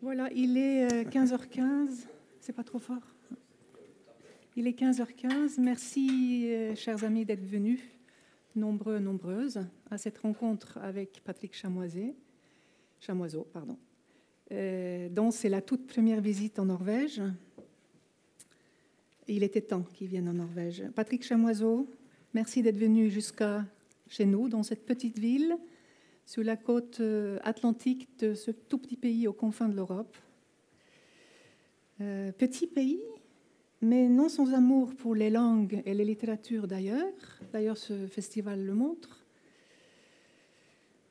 Voilà, il est 15h15. Euh, C'est pas trop fort. Il est 15h15. Merci, euh, chers amis, d'être venus, nombreux, nombreuses, à cette rencontre avec Patrick Chamoiset, Chamoiseau. Pardon, euh, dont c'est la toute première visite en Norvège. il était temps qu'il vienne en Norvège. Patrick Chamoiseau, merci d'être venu jusqu'à chez nous, dans cette petite ville sur la côte euh, atlantique de ce tout petit pays aux confins de l'Europe. Euh, petit pays, mais non sans amour pour les langues et les littératures d'ailleurs. D'ailleurs, ce festival le montre.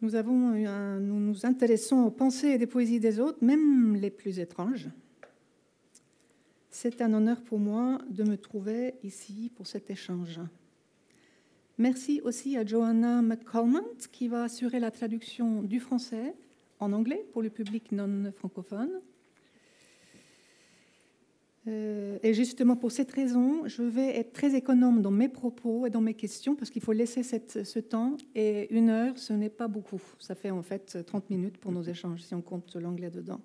Nous, avons nous nous intéressons aux pensées et des poésies des autres, même les plus étranges. C'est un honneur pour moi de me trouver ici pour cet échange. Merci aussi à Joanna McColmont qui va assurer la traduction du français en anglais pour le public non francophone. Euh, et justement pour cette raison, je vais être très économe dans mes propos et dans mes questions parce qu'il faut laisser ce temps. Et une heure, ce n'est pas beaucoup. Ça fait en fait 30 minutes pour nos échanges si on compte l'anglais dedans.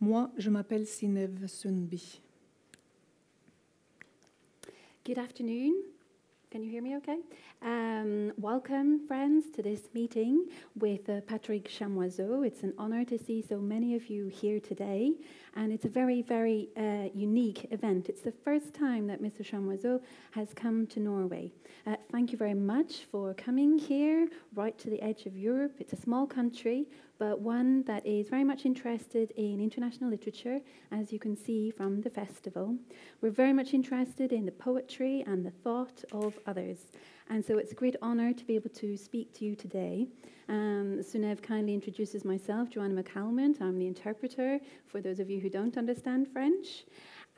Moi, je m'appelle Sinev Sunbi. Good afternoon. Can you hear me okay? Um, welcome, friends, to this meeting with uh, Patrick Chamoiseau. It's an honor to see so many of you here today, and it's a very, very uh, unique event. It's the first time that Mr. Chamoiseau has come to Norway. Uh, thank you very much for coming here, right to the edge of Europe. It's a small country, but one that is very much interested in international literature, as you can see from the festival. We're very much interested in the poetry and the thought of others. And so it's a great honor to be able to speak to you today. Um, Sunev kindly introduces myself, Joanna McCalmont. I'm the interpreter for those of you who don't understand French.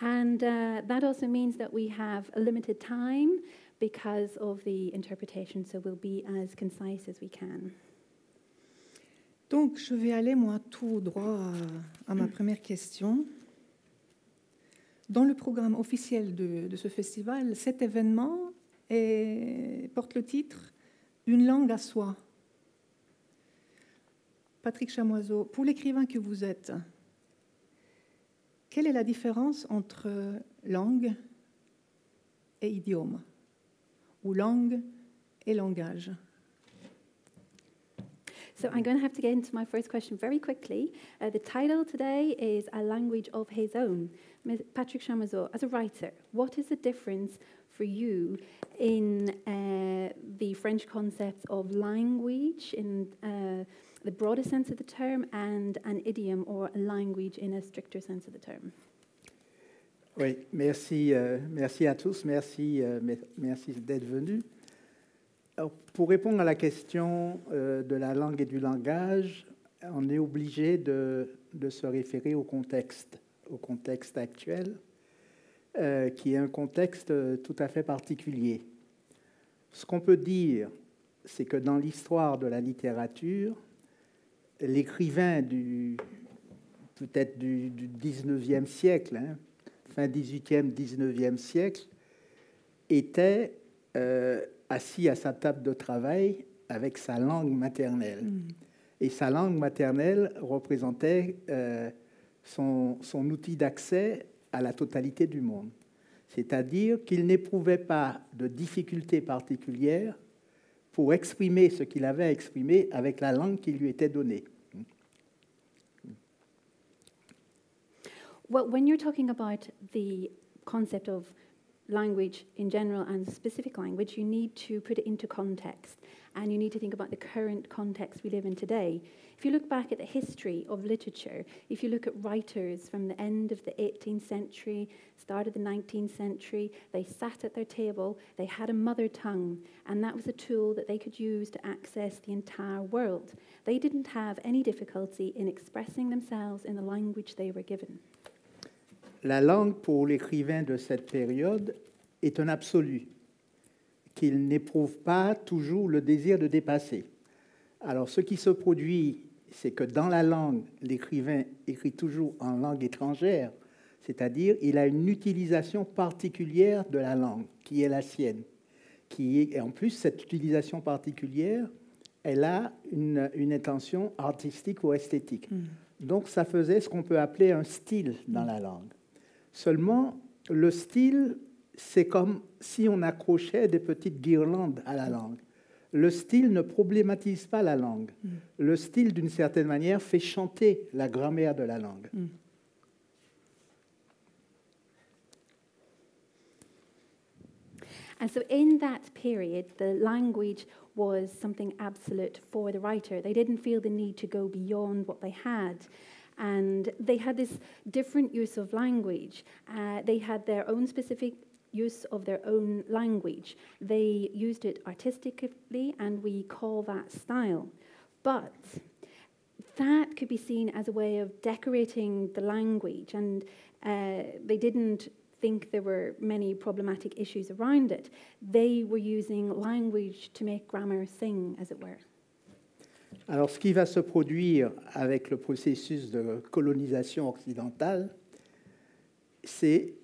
And uh, that also means that we have a limited time because of the interpretation, so we'll be as concise as we can. Donc, je vais aller, moi, tout droit à, ma première question. Dans le programme officiel de, ce festival, cet événement porte le titre Une langue à soi. Patrick Chamoiseau, pour l'écrivain que vous êtes, quelle est la différence entre langue et idiome? Ou langue et langage? So I'm going to have to get into my first question very quickly. Uh, the title today is A Language of His Own. Patrick Chamoiseau, as a writer, what is the difference for you in uh, the French concepts of language in uh, the broader sense of the term and an idiom or a language in a stricter sense of the term? Oui, merci, euh, merci à tous, merci, euh, merci d'être venus. Pour répondre à la question euh, de la langue et du langage, on est obligé de, se référer au contexte, au contexte actuel, euh, qui est un contexte tout à fait particulier. Ce qu'on peut dire, c'est que dans l'histoire de la littérature, l'écrivain du peut-être du, du 19e siècle, hein, fin 18e, 19e siècle, était euh, assis à sa table de travail avec sa langue maternelle. Mm. Et sa langue maternelle représentait euh, son, son, outil d'accès à la totalité du monde. C'est-à-dire qu'il n'éprouvait pas de difficultés particulières pour exprimer ce qu'il avait à exprimer avec la langue qui lui était donnée. Well, when you're talking about the concept of language in general and specific language, you need to put it into context and you need to think about the current context we live in today. If you look back at the history of literature, if you look at writers from the end of the 18th century, start of the 19th century, they sat at their table, they had a mother tongue, and that was a tool that they could use to access the entire world. They didn't have any difficulty in expressing themselves in the language they were given. La langue pour l'écrivain de cette période est un absolu qu'il n'éprouve pas toujours le désir de dépasser. Alors ce qui se produit, c'est que dans la langue, l'écrivain écrit toujours en langue étrangère, c'est-à-dire il a une utilisation particulière de la langue qui est la sienne. Qui est, et en plus, cette utilisation particulière elle a une, une intention artistique ou esthétique. Donc ça faisait ce qu'on peut appeler un style dans la langue. Seulement, le style, c'est comme si on accrochait des petites guirlandes à la langue. Le style ne problématise pas la langue. Le style, d'une certaine manière, fait chanter la grammaire de la langue. And so, in that period, the language was something absolute for the writer. They didn't feel the need to go beyond what they had. And they had this different use of language. Uh, they had their own specific use of their own language. They used it artistically, and we call that style. But that could be seen as a way of decorating the language, and uh, they didn't think there were many problematic issues around it. They were using language to make grammar sing, as it were. Alors, ce qui va se produire avec le processus de colonisation occidentale, c'est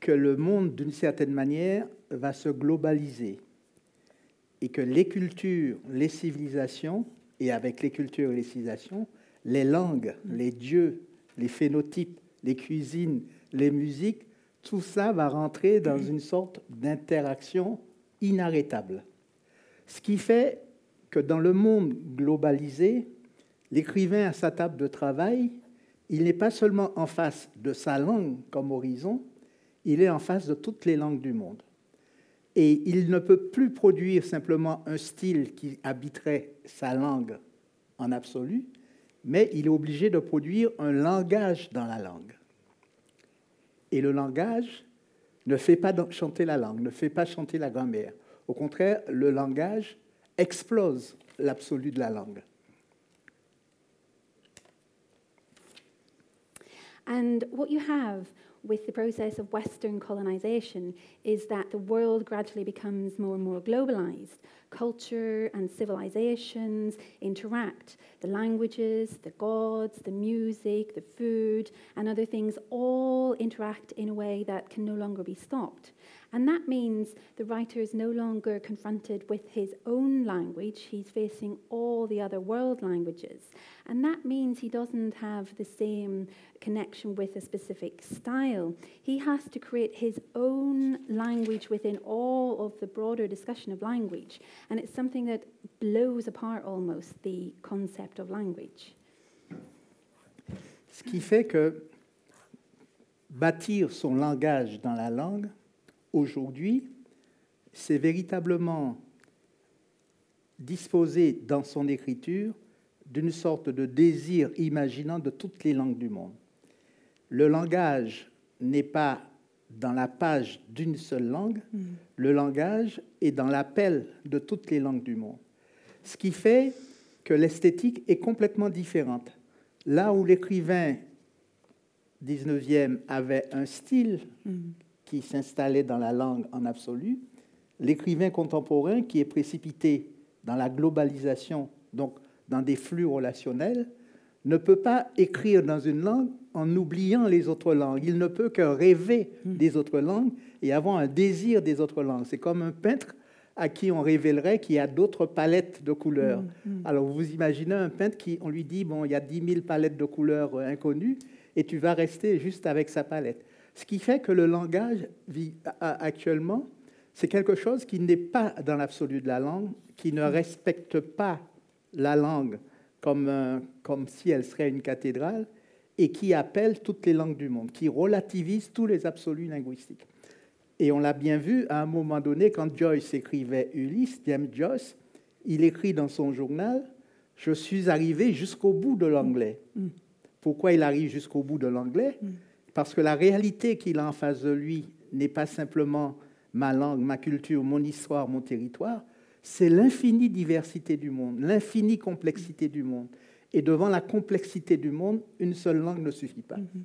que le monde, d'une certaine manière, va se globaliser et que les cultures, les civilisations, et avec les cultures et les civilisations, les langues, les dieux, les phénotypes, les cuisines, les musiques, tout ça va rentrer dans une sorte d'interaction inarrêtable. Ce qui fait dans le monde globalisé, l'écrivain à sa table de travail, il n'est pas seulement en face de sa langue comme horizon, il est en face de toutes les langues du monde. Et il ne peut plus produire simplement un style qui habiterait sa langue en absolu, mais il est obligé de produire un langage dans la langue. Et le langage ne fait pas chanter la langue, ne fait pas chanter la grammaire. Au contraire, le langage explose l'absolu de la langue. And what you have with the process of Western colonization is that the world gradually becomes more and more globalized. Culture and civilizations interact. The languages, the gods, the music, the food, and other things all interact in a way that can no longer be stopped. And that means the writer is no longer confronted with his own language, he's facing all the other world languages. And that means he doesn't have the same connection with a specific style. He has to create his own language within all of the broader discussion of language. And it's something that blows apart almost the concept of language. Ce qui fait que bâtir son langage dans la langue, aujourd'hui, c'est véritablement disposer dans son écriture d'une sorte de désir imaginant de toutes les langues du monde. Le langage n'est pas dans la page d'une seule langue, mm. le langage est dans l'appel de toutes les langues du monde. Ce qui fait que l'esthétique est complètement différente. Là où l'écrivain 19e avait un style mm. Qui s'installait dans la langue en absolu, l'écrivain contemporain qui est précipité dans la globalisation, donc dans des flux relationnels, ne peut pas écrire dans une langue en oubliant les autres langues. Il ne peut que rêver hmm. des autres langues et avoir un désir des autres langues. C'est comme un peintre à qui on révélerait qu'il y a d'autres palettes de couleurs. Hmm, hmm. Alors vous imaginez un peintre qui, on lui dit, bon, il y a 10 000 palettes de couleurs euh, inconnues, et tu vas rester juste avec sa palette. Ce qui fait que le langage vit actuellement, c'est quelque chose qui n'est pas dans l'absolu de la langue, qui ne respecte pas la langue comme, comme si elle serait une cathédrale, et qui appelle toutes les langues du monde, qui relativise tous les absolus linguistiques. Et on l'a bien vu à un moment donné, quand Joyce écrivait Ulysse, James Joyce, il écrit dans son journal Je suis arrivé jusqu'au bout de l'anglais. Mm. Pourquoi il arrive jusqu'au bout de l'anglais? Mm. Parce que la réalité qu'il a en face de lui n'est pas simplement ma langue, ma culture, mon histoire, mon territoire, c'est l'infinie diversité du monde, l'infinie complexité du monde. Et devant la complexité du monde, une seule langue ne suffit pas. Mm-hmm.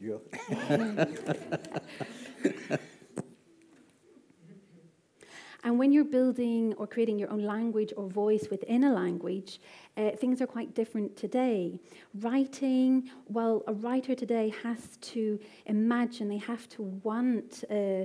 dur. And when you're building or creating your own language or voice within a language, uh, things are quite different today. Writing, well, a writer today has to imagine, they have to want. Uh,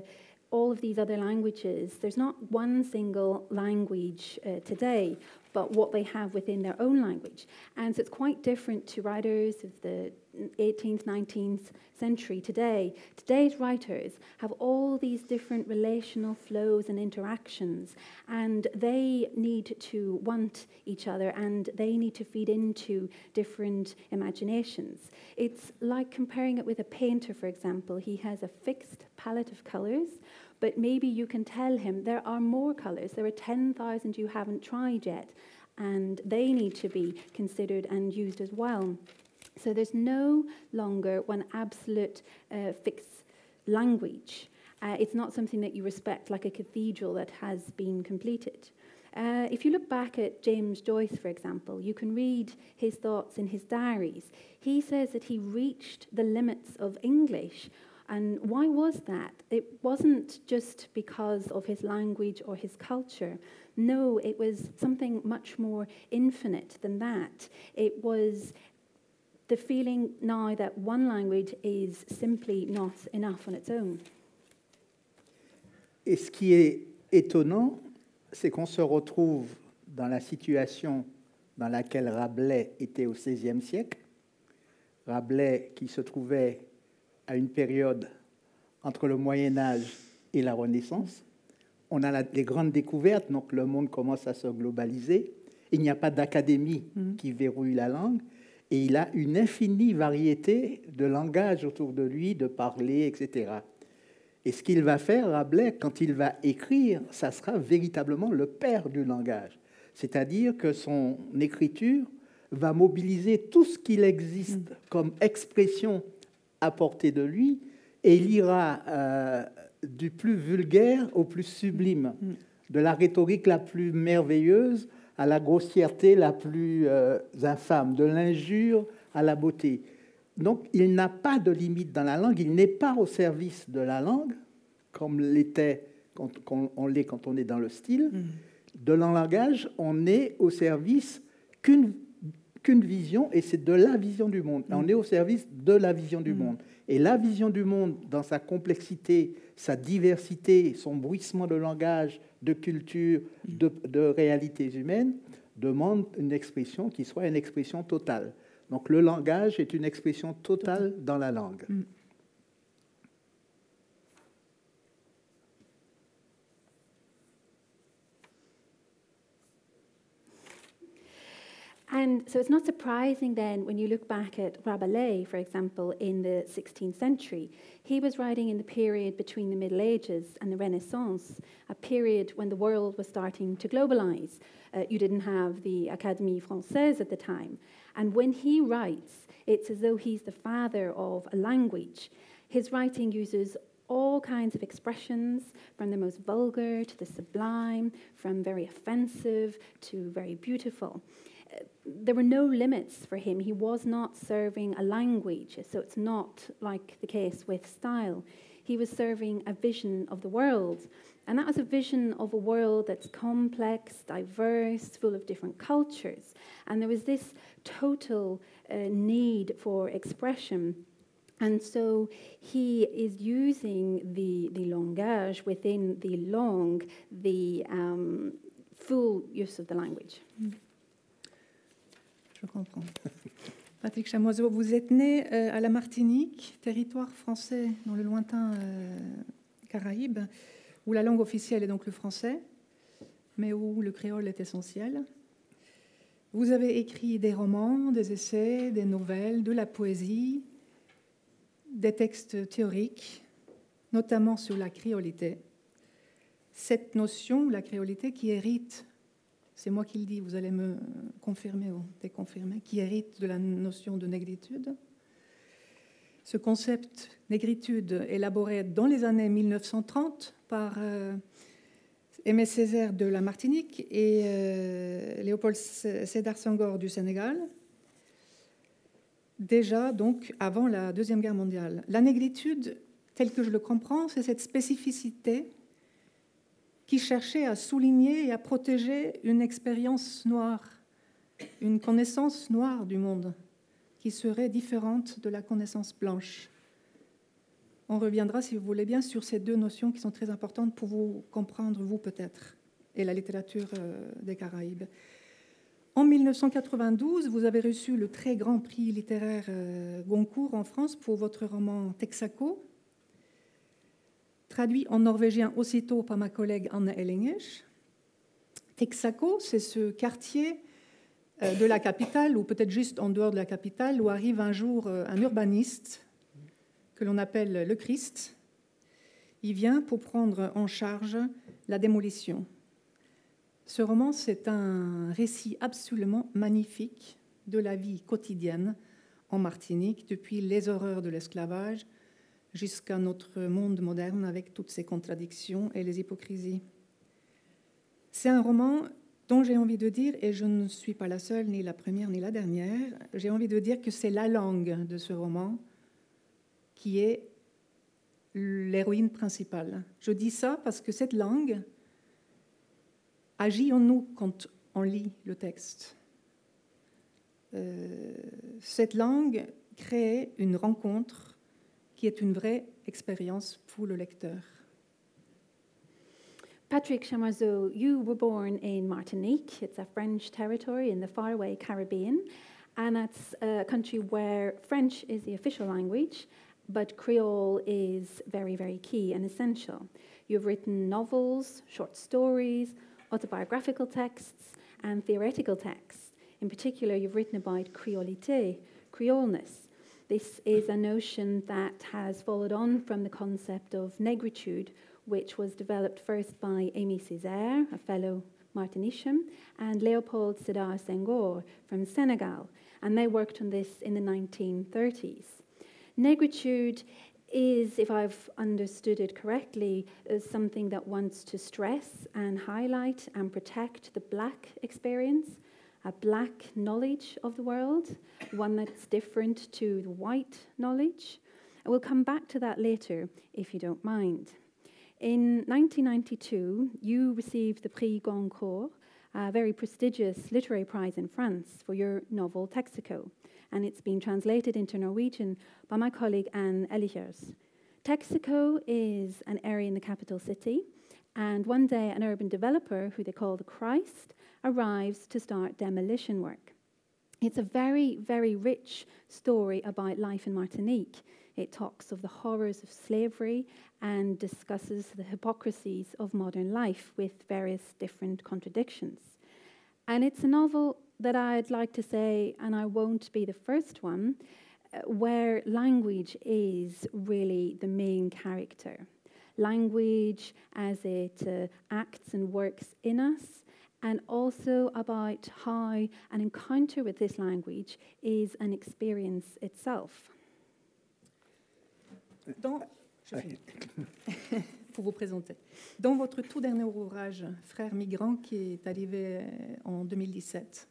all of these other languages, there's not one single language uh, today, but what they have within their own language. And so it's quite different to writers of the 18th, 19th century today. Today's writers have all these different relational flows and interactions, and they need to want each other and they need to feed into different imaginations. It's like comparing it with a painter, for example. He has a fixed palette of colors, but maybe you can tell him there are more colors. There are 10,000 you haven't tried yet, and they need to be considered and used as well. So there's no longer one absolute uh, fixed language. Uh, it's not something that you respect like a cathedral that has been completed. Uh, if you look back at James Joyce, for example, you can read his thoughts in his diaries. He says that he reached the limits of English. And why was that? It wasn't just because of his language or his culture. No, it was something much more infinite than that. It was the feeling now that one language is simply not enough on its own. Et ce qui est étonnant, c'est qu'on se retrouve dans la situation dans laquelle Rabelais était au XVIe siècle. Rabelais qui se trouvait à une période entre le Moyen Âge et la Renaissance. On a la, les grandes découvertes, donc le monde commence à se globaliser. Il n'y a pas d'académie Mhm. qui verrouille la langue. Et il a une infinie variété de langages autour de lui, de parler, etc. Et ce qu'il va faire, Rabelais, quand il va écrire, ça sera véritablement le père du langage. C'est-à-dire que son écriture va mobiliser tout ce qu'il existe comme expression à portée de lui, et il ira euh, du plus vulgaire au plus sublime, Mm. de la rhétorique la plus merveilleuse à la grossièreté la plus euh, infâme, de l'injure à la beauté. Donc il n'a pas de limite dans la langue, il n'est pas au service de la langue, comme l'était quand, quand on l'est quand on est dans le style. De l'en langage, on est au service qu'une qu'une vision, et c'est de la vision du monde. On est au service de la vision du Mm. monde. Et la vision du monde, dans sa complexité, sa diversité, son bruissement de langage, de culture, de, de réalités humaines, demande une expression qui soit une expression totale. Donc le langage est une expression totale dans la langue. And so it's not surprising then when you look back at Rabelais, for example, in the 16th century. He was writing in the period between the Middle Ages and the Renaissance, a period when the world was starting to globalize. Uh, you didn't have the Académie Française at the time. And when he writes, it's as though he's the father of a language. His writing uses all kinds of expressions, from the most vulgar to the sublime, from very offensive to very beautiful. There were no limits for him. He was not serving a language, so it's not like the case with style. He was serving a vision of the world. And that was a vision of a world that's complex, diverse, full of different cultures. And there was this total uh, need for expression. And so he is using the, the langage within the long, the um, full use of the language. Je comprends. Patrick Chamoiseau, vous êtes né euh, à la Martinique, territoire français dans le lointain euh, Caraïbe, où la langue officielle est donc le français, mais où le créole est essentiel. Vous avez écrit des romans, des essais, des nouvelles, de la poésie, des textes théoriques, notamment sur la créolité. Cette notion, la créolité, qui hérite c'est moi qui le dis, vous allez me confirmer ou déconfirmer, qui hérite de la notion de négritude. Ce concept négritude, élaboré dans les années 1930 par euh, Aimé Césaire de la Martinique et euh, Léopold Sédar Senghor du Sénégal, déjà donc avant la Deuxième Guerre mondiale. La négritude, telle que je le comprends, c'est cette spécificité qui cherchait à souligner et à protéger une expérience noire, une connaissance noire du monde, qui serait différente de la connaissance blanche. On reviendra, si vous voulez bien, sur ces deux notions qui sont très importantes pour vous comprendre, vous peut-être, et la littérature euh, des Caraïbes. En 1992, vous avez reçu le très grand prix littéraire euh, Goncourt en France pour votre roman Texaco, traduit en norvégien aussitôt par ma collègue Anna Ellinges. Texaco, c'est ce quartier euh, de la capitale, ou peut-être juste en dehors de la capitale, où arrive un jour euh, un urbaniste que l'on appelle le Christ. Il vient pour prendre en charge la démolition. Ce roman, c'est un récit absolument magnifique de la vie quotidienne en Martinique, depuis les horreurs de l'esclavage jusqu'à notre monde moderne avec toutes ses contradictions et les hypocrisies. C'est un roman dont j'ai envie de dire, et je ne suis pas la seule, ni la première, ni la dernière, j'ai envie de dire que c'est la langue de ce roman qui est l'héroïne principale. Je dis ça parce que cette langue agit en nous quand on lit le texte. Euh, cette langue crée une rencontre qui est une vraie expérience pour le lecteur. Patrick Chamoiseau, you were born in Martinique. It's a French territory in the faraway Caribbean, and that's a country where French is the official language, but Creole is very, very key and essential. You've written novels, short stories, autobiographical texts, and theoretical texts. In particular, you've written about Creolité, Creoleness, this is a notion that has followed on from the concept of negritude, which was developed first by Amy Césaire, a fellow Martinician, and Leopold Sedar Senghor from Senegal, and they worked on this in the 1930s. Negritude is, if I've understood it correctly, is something that wants to stress and highlight and protect the black experience a black knowledge of the world, one that's different to the white knowledge. And we'll come back to that later, if you don't mind. In 1992, you received the Prix Goncourt, a very prestigious literary prize in France, for your novel Texaco, and it's been translated into Norwegian by my colleague Anne Elichers. Texaco is an area in the capital city, and one day an urban developer, who they call the Christ, arrives to start demolition work. It's a very, very rich story about life in Martinique. It talks of the horrors of slavery and discusses the hypocrisies of modern life with various different contradictions. And it's a novel that I'd like to say, and I won't be the first one, uh, where language is really the main character. Language as it uh, acts and works in us, and also about how an encounter with this language is an experience itself. Dans, pour vous présenter. Dans votre tout dernier ouvrage, Frères migrants, qui est arrivé en 2017,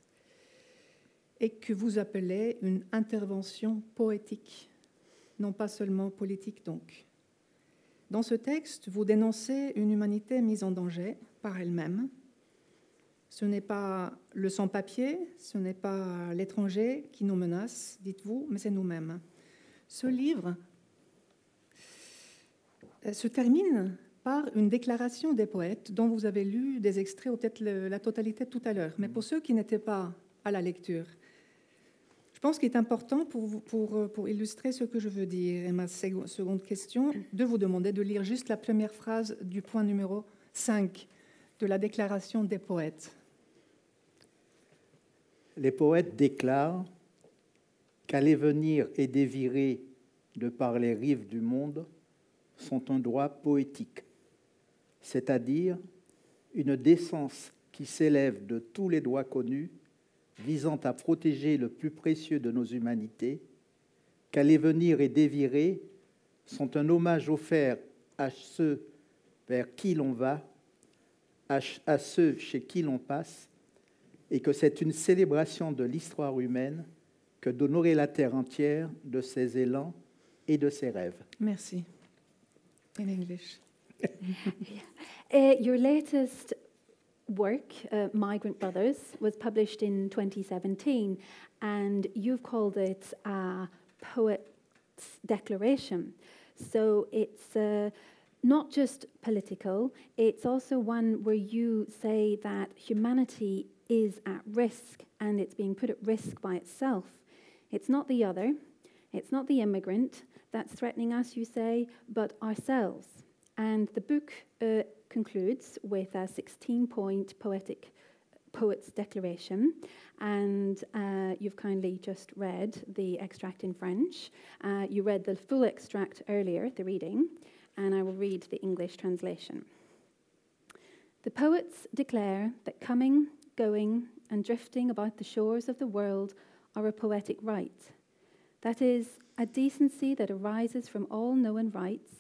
et que vous appelez une intervention poétique, non pas seulement politique donc. Dans ce texte, vous dénoncez une humanité mise en danger par elle-même, ce n'est pas le sans-papier, ce n'est pas l'étranger qui nous menace, dites-vous, mais c'est nous-mêmes. Ce livre euh, se termine par une déclaration des poètes dont vous avez lu des extraits, ou peut-être la totalité tout à l'heure. Mais pour ceux qui n'étaient pas à la lecture, je pense qu'il est important pour, pour, pour, illustrer ce que je veux dire, et ma seconde question, de vous demander de lire juste la première phrase du point numéro 5 de la déclaration des poètes. Les poètes déclarent qu'aller venir et dévirer de par les rives du monde sont un droit poétique, c'est-à-dire une décence qui s'élève de tous les droits connus visant à protéger le plus précieux de nos humanités, qu'aller venir et dévirer sont un hommage offert à ceux vers qui l'on va, à ceux chez qui l'on passe, et que c'est une célébration de l'histoire humaine que d'honorer la terre entière de ses élans et de ses rêves. Merci. In English. Uh, your latest work, uh, Migrant Brothers, was published in 2017, and you've called it a poet's declaration. So it's uh, not just political, it's also one where you say that humanity is at risk and it's being put at risk by itself. It's not the other, it's not the immigrant that's threatening us, you say, but ourselves. And the book uh, concludes with a 16 point poetic poet's declaration, and uh, you've kindly just read the extract in French. Uh, you read the full extract earlier, the reading, and I will read the English translation. The poets declare that coming, going, and drifting about the shores of the world are a poetic right. That is, a decency that arises from all known rights,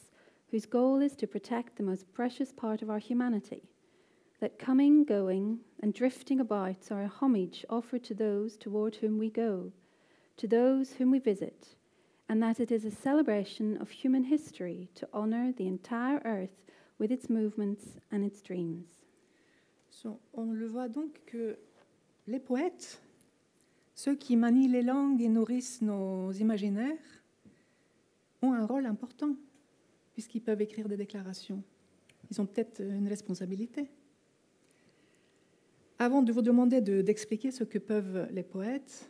whose goal is to protect the most precious part of our humanity. That coming, going, and drifting about are a homage offered to those toward whom we go, to those whom we visit, and that it is a celebration of human history to honor the entire earth with its movements and its dreams. So, on le voit donc que les poètes, ceux qui manient les langues et nourrissent nos imaginaires, ont un rôle important, puisqu'ils peuvent écrire des déclarations. Ils ont peut-être une responsabilité. Avant de vous demander de- d'expliquer ce que peuvent les poètes,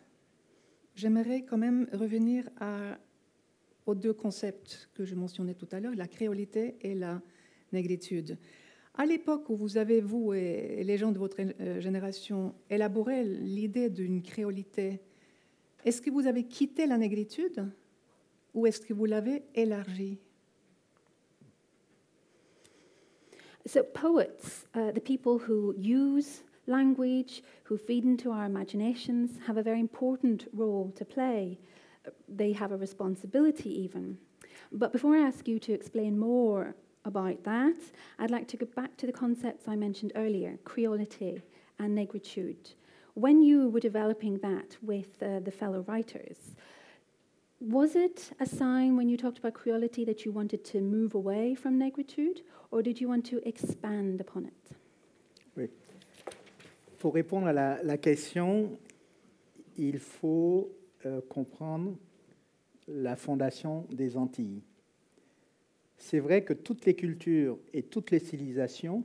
j'aimerais quand même revenir aux deux concepts que je mentionnais tout à l'heure, la créolité et la négritude. À l'époque où vous avez, vous et et les gens de votre euh, génération, élaboré l'idée d'une créolité, est-ce que vous avez quitté la négritude ou est-ce que vous l'avez élargie? So, poets, uh, the people who use language, who feed into our imaginations, have a very important role to play. They have a responsibility, even. But before I ask you to explain more about that, I'd like to go back to the concepts I mentioned earlier creolity and negritude. When you were developing that with uh, the fellow writers, was it a sign when you talked about creolity that you wanted to move away from negritude, or did you want to expand upon it? Oui. Pour répondre à la, la question, il faut euh, comprendre la fondation des Antilles. C'est vrai que toutes les cultures et toutes les civilisations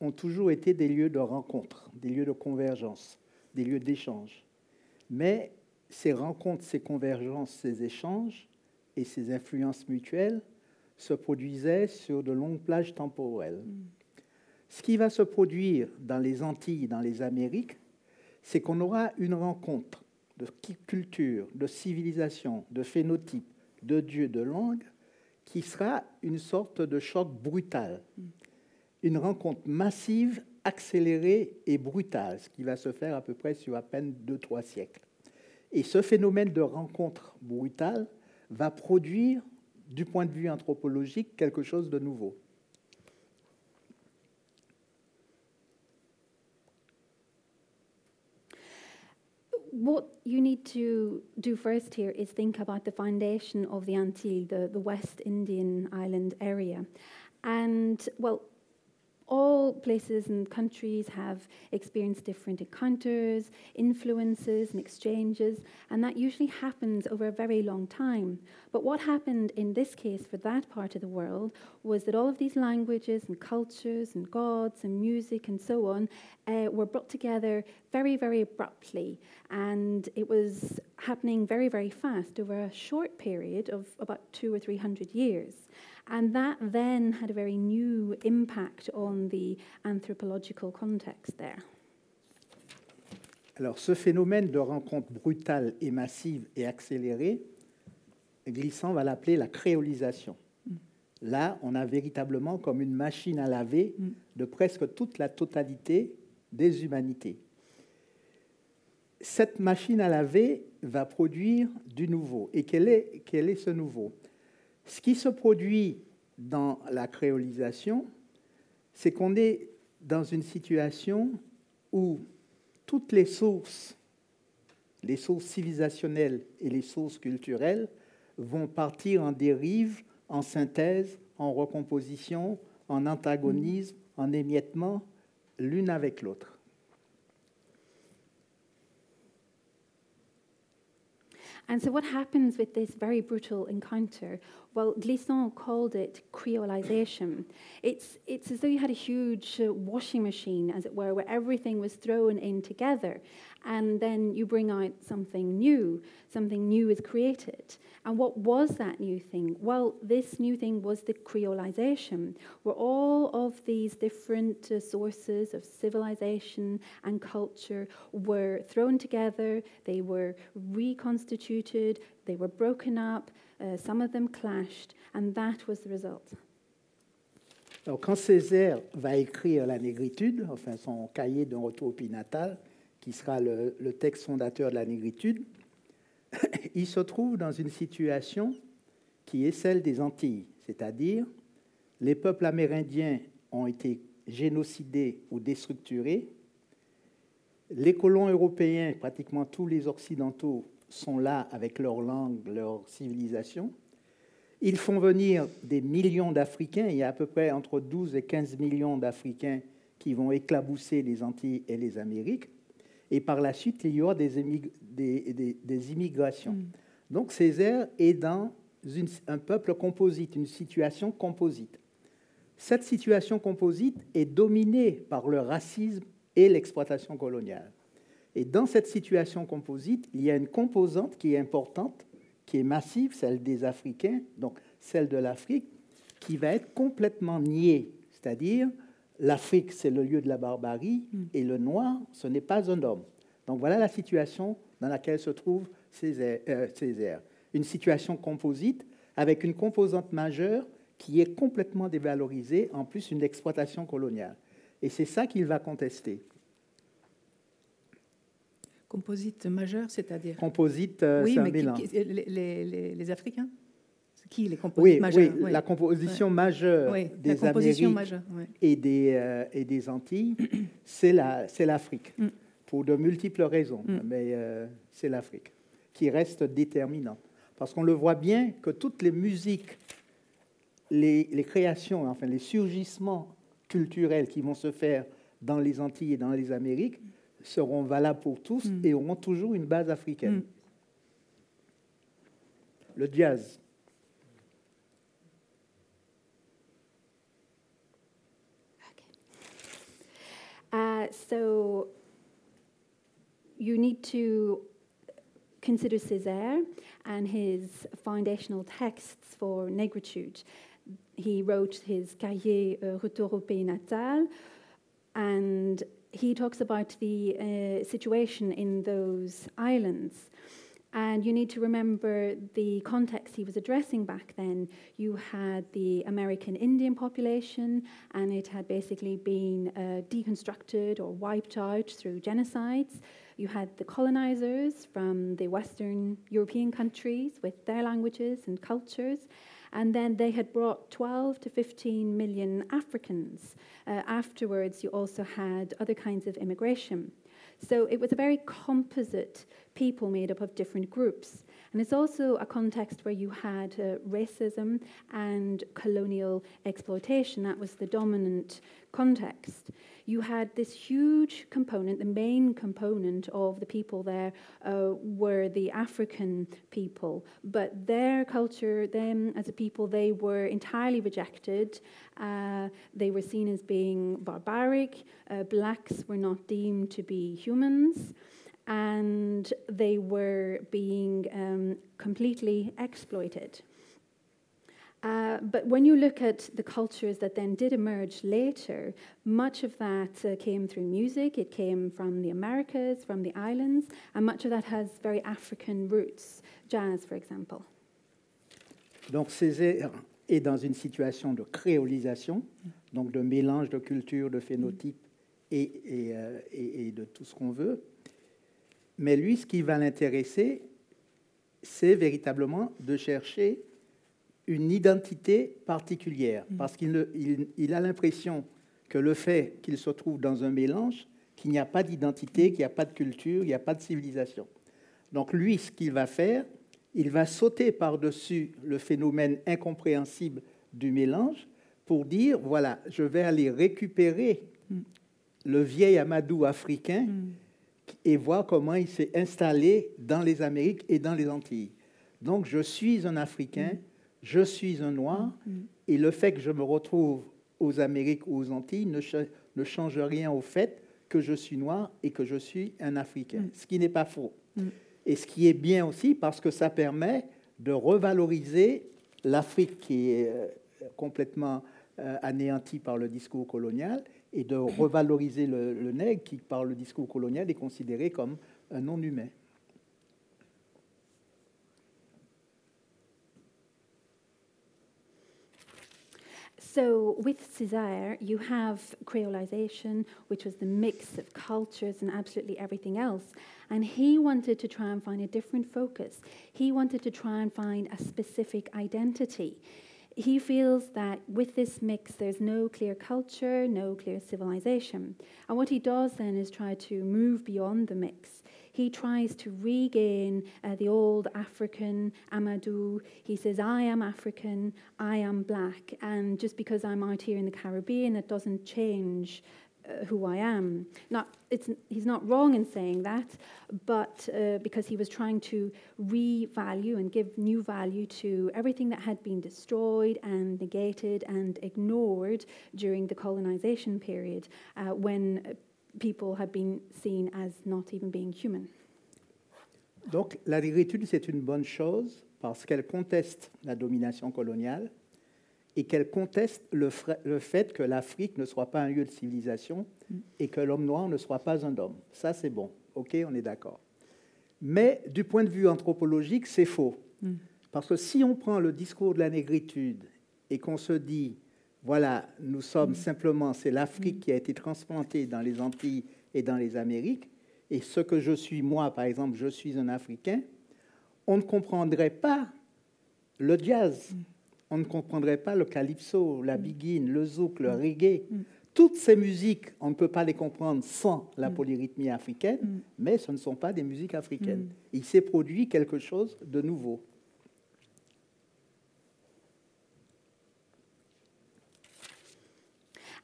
ont toujours été des lieux de rencontre, des lieux de convergence, des lieux d'échange. Mais ces rencontres, ces convergences, ces échanges et ces influences mutuelles se produisaient sur de longues plages temporelles. Ce qui va se produire dans les Antilles, dans les Amériques, c'est qu'on aura une rencontre de culture, de civilisation, de phénotype, de dieu, de langue, qui sera une sorte de choc brutal. Une rencontre massive, accélérée et brutale, ce qui va se faire à peu près sur à peine deux, trois siècles. Et ce phénomène de rencontre brutale va produire, du point de vue anthropologique, quelque chose de nouveau. What you need to do first here is think about the foundation of the Antilles, the, the West Indian island area. And, well, all places and countries have experienced different encounters, influences, and exchanges, and that usually happens over a very long time. But what happened in this case for that part of the world was that all of these languages and cultures and gods and music and so on uh, were brought together very, very abruptly, and it was happening very, very fast over a short period of about two or three hundred years. And that then had a very new impact on the anthropological context there. Alors, ce phénomène de rencontre brutale et massive et accélérée, Glissant va l'appeler la créolisation. Là, on a véritablement comme une machine à laver de presque toute la totalité des humanités. Cette machine à laver va produire du nouveau. Et quel est, ce nouveau? Ce qui se produit dans la créolisation, c'est qu'on est dans une situation où toutes les sources, les sources civilisationnelles et les sources culturelles, vont partir en dérive, en synthèse, en recomposition, en antagonisme, en émiettement l'une avec l'autre. And so, what happens with this very brutal encounter? Well, Glisson called it creolization. It's, it's as though you had a huge uh, washing machine, as it were, where everything was thrown in together and then you bring out something new, something new is created. And what was that new thing? Well, this new thing was the creolization, where all of these different uh, sources of civilization and culture were thrown together, they were reconstituted, they were broken up, uh, some of them clashed, and that was the result. Alors, quand Césaire va écrire la négritude, enfin son cahier d'un retour au pays natal, qui sera le, texte fondateur de la négritude, il se trouve dans une situation qui est celle des Antilles, c'est-à-dire les peuples amérindiens ont été génocidés ou déstructurés, les colons européens, pratiquement tous les occidentaux, sont là avec leur langue, leur civilisation. Ils font venir des millions d'Africains, il y a à peu près entre 12 et 15 millions d'Africains qui vont éclabousser les Antilles et les Amériques. Et par la suite, il y aura des, des, immigrations. Mm. Donc Césaire est dans un peuple composite, une situation composite. Cette situation composite est dominée par le racisme et l'exploitation coloniale. Et dans cette situation composite, il y a une composante qui est importante, qui est massive, celle des Africains, donc celle de l'Afrique, qui va être complètement niée, c'est-à-dire l'Afrique, c'est le lieu de la barbarie, mm. et le noir, ce n'est pas un homme. Donc voilà la situation dans laquelle se trouve euh, Césaire. Une situation composite avec une composante majeure qui est complètement dévalorisée, en plus une exploitation coloniale. Et c'est ça qu'il va contester. Composite majeure, c'est-à-dire? Composite, euh, oui, mais les, Africains? Qui les composites oui, oui, la composition majeure des Amériques et, des, euh, et des Antilles, c'est l'Afrique, la, mm. Pour de multiples raisons, mm. mais euh, c'est l'Afrique qui reste déterminante. Parce qu'on le voit bien que toutes les musiques, les, les, créations, enfin les surgissements culturels qui vont se faire dans les Antilles et dans les Amériques seront valables pour tous mm. et auront toujours une base africaine. Le jazz. Uh, so you need to consider Césaire and his foundational texts for negritude. He wrote his Cahier uh, Retour au pays natal, and he talks about the uh, situation in those islands. And you need to remember the context he was addressing back then. You had the American Indian population, and it had basically been uh, deconstructed or wiped out through genocides. You had the colonizers from the Western European countries with their languages and cultures. And then they had brought 12 to 15 million Africans. Uh, afterwards, you also had other kinds of immigration. So it was a very composite people made up of different groups. And it's also a context where you had uh, racism and colonial exploitation. That was the dominant context you had this huge component, the main component of the people there uh, were the African people, but their culture, them as a people, they were entirely rejected. Uh, they were seen as being barbaric. Uh, blacks were not deemed to be humans. And they were being um, completely exploited. Uh, but when you look at the cultures that then did emerge later, much of that uh, came through music, it came from the Americas, from the islands, and much of that has very African roots, jazz, for example. Donc Césaire est dans une situation de créolisation, donc de mélange de culture, de phénotypes et, et, euh, et, et de tout ce qu'on veut. Mais lui, ce qui va l'intéresser, c'est véritablement de chercher une identité particulière, mm. parce qu'il il, a l'impression que le fait qu'il se trouve dans un mélange, qu'il n'y a pas d'identité, qu'il n'y a pas de culture, il n'y a pas de civilisation. Donc lui, ce qu'il va faire, il va sauter par-dessus le phénomène incompréhensible du mélange pour dire, voilà, je vais aller récupérer Mm. le vieil Amadou africain Mm. Et voir comment il s'est installé dans les Amériques et dans les Antilles. Donc, je suis un Africain, je suis un Noir, Mm. et le fait que je me retrouve aux Amériques ou aux Antilles ne change rien au fait que je suis noir et que je suis un Africain, Mm. ce qui n'est pas faux. Mm. Et ce qui est bien aussi parce que ça permet de revaloriser l'Afrique qui est euh, complètement euh, anéantie par le discours colonial et de revaloriser le, le nègre qui, par le discours colonial, est considéré comme un non-humain. So with Césaire, you have creolization, which was the mix of cultures and absolutely everything else. And he wanted to try and find a different focus. He wanted to try and find a specific identity. He feels that with this mix, there's no clear culture, no clear civilization. And what he does then is try to move beyond the mix. He tries to regain uh, the old African Amadou. He says, I am African, I am black, and just because I'm out here in the Caribbean, it doesn't change uh, who I am. Not, it's, he's not wrong in saying that, but uh, because he was trying to revalue and give new value to everything that had been destroyed and negated and ignored during the colonization period uh, when people had been seen as not even being human. Donc la négritude, c'est une bonne chose parce qu'elle conteste la domination coloniale et qu'elle conteste le, fait que l'Afrique ne soit pas un lieu de civilisation et que l'homme noir ne soit pas un homme. Ça, c'est bon. OK, on est d'accord. Mais du point de vue anthropologique, c'est faux. Mm. Parce que si on prend le discours de la négritude et qu'on se dit, voilà, nous sommes simplement, c'est l'Afrique qui a été transplantée dans les Antilles et dans les Amériques, et ce que je suis, moi, par exemple, je suis un Africain, on ne comprendrait pas le jazz, on ne comprendrait pas le calypso, la biguine, le zouk, le reggae. Mm. Toutes ces musiques, on ne peut pas les comprendre sans la Mm. polyrythmie africaine, Mm. mais ce ne sont pas des musiques africaines. Mm. Il s'est produit quelque chose de nouveau.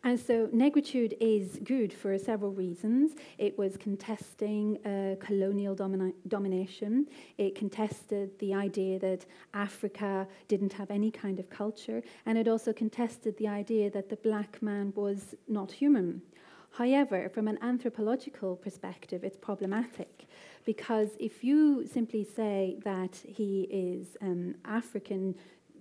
And so negritude is good for several reasons. It was contesting uh, colonial domina- domination. It contested the idea that Africa didn't have any kind of culture. And it also contested the idea that the black man was not human. However, from an anthropological perspective, it's problematic because if you simply say that he is um, African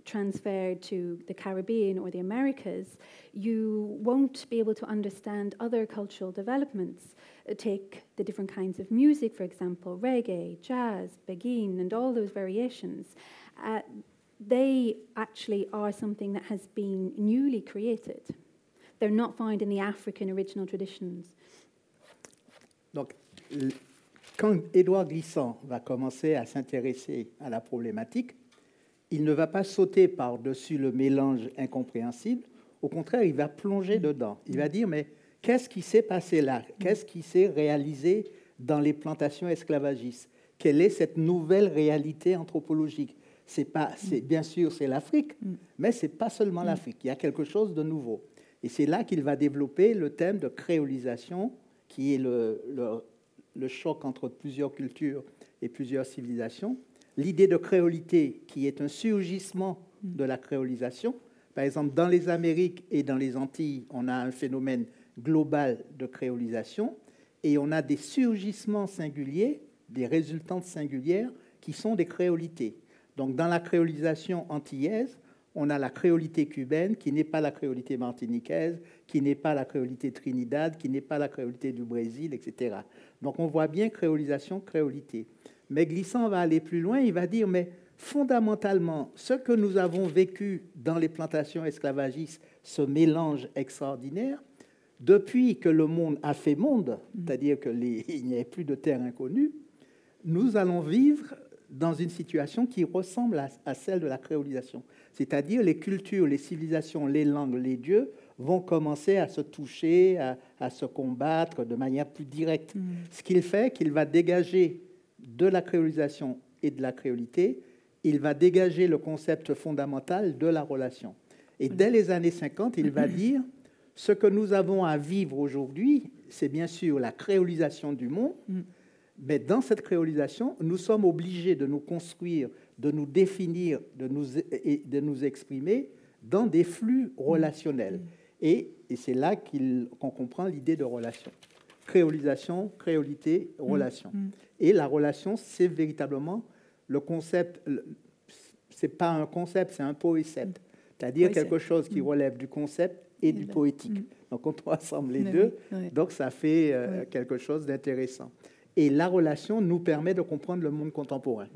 transferred to the Caribbean or the Americas, you won't be able to understand other cultural developments. Uh, take the different kinds of music, for example, reggae, jazz, beguine, and all those variations. Uh, they actually are something that has been newly created. They're not found in the African original traditions. Donc, quand Édouard Glissant va commencer à s'intéresser à la problématique, il ne va pas sauter par-dessus le mélange incompréhensible. Au contraire, il va plonger dedans. Il va dire, mais qu'est-ce qui s'est passé là? Qu'est-ce qui s'est réalisé dans les plantations esclavagistes? Quelle est cette nouvelle réalité anthropologique? C'est pas, c'est, Bien sûr, c'est l'Afrique, mais ce n'est pas seulement l'Afrique. Il y a quelque chose de nouveau. Et c'est là qu'il va développer le thème de créolisation, qui est le- le choc entre plusieurs cultures et plusieurs civilisations. L'idée de créolité, qui est un surgissement de la créolisation. Par exemple, dans les Amériques et dans les Antilles, on a un phénomène global de créolisation et on a des surgissements singuliers, des résultantes singulières qui sont des créolités. Donc, dans la créolisation antillaise, on a la créolité cubaine qui n'est pas la créolité martiniquaise, qui n'est pas la créolité trinidad, qui n'est pas la créolité du Brésil, etc. Donc, on voit bien créolisation, créolité. Mais Glissant va aller plus loin, il va dire, mais fondamentalement, ce que nous avons vécu dans les plantations esclavagistes, ce mélange extraordinaire, depuis que le monde a fait monde, c'est-à-dire qu'il n'y avait plus de terre inconnue, nous allons vivre dans une situation qui ressemble à, à celle de la créolisation. C'est-à-dire les cultures, les civilisations, les langues, les dieux vont commencer à se toucher, à, à se combattre de manière plus directe. Ce qu'il fait qu'il va dégager de la créolisation et de la créolité, il va dégager le concept fondamental de la relation. Et dès les années 50, il va dire ce que nous avons à vivre aujourd'hui, c'est bien sûr la créolisation du monde, Mm. mais dans cette créolisation, nous sommes obligés de nous construire, de nous définir, de nous, et de nous exprimer dans des flux relationnels. Et, c'est là qu'on comprend l'idée de relation. Créolisation, créolité, relation. Et la relation, c'est véritablement le concept, c'est pas un concept, c'est un poécète. C'est-à-dire quelque chose qui Mm. relève du concept et du poétique. Mm. Donc on rassemble les Mais deux, oui, oui. donc ça fait euh, quelque chose d'intéressant. Et la relation nous permet de comprendre le monde contemporain.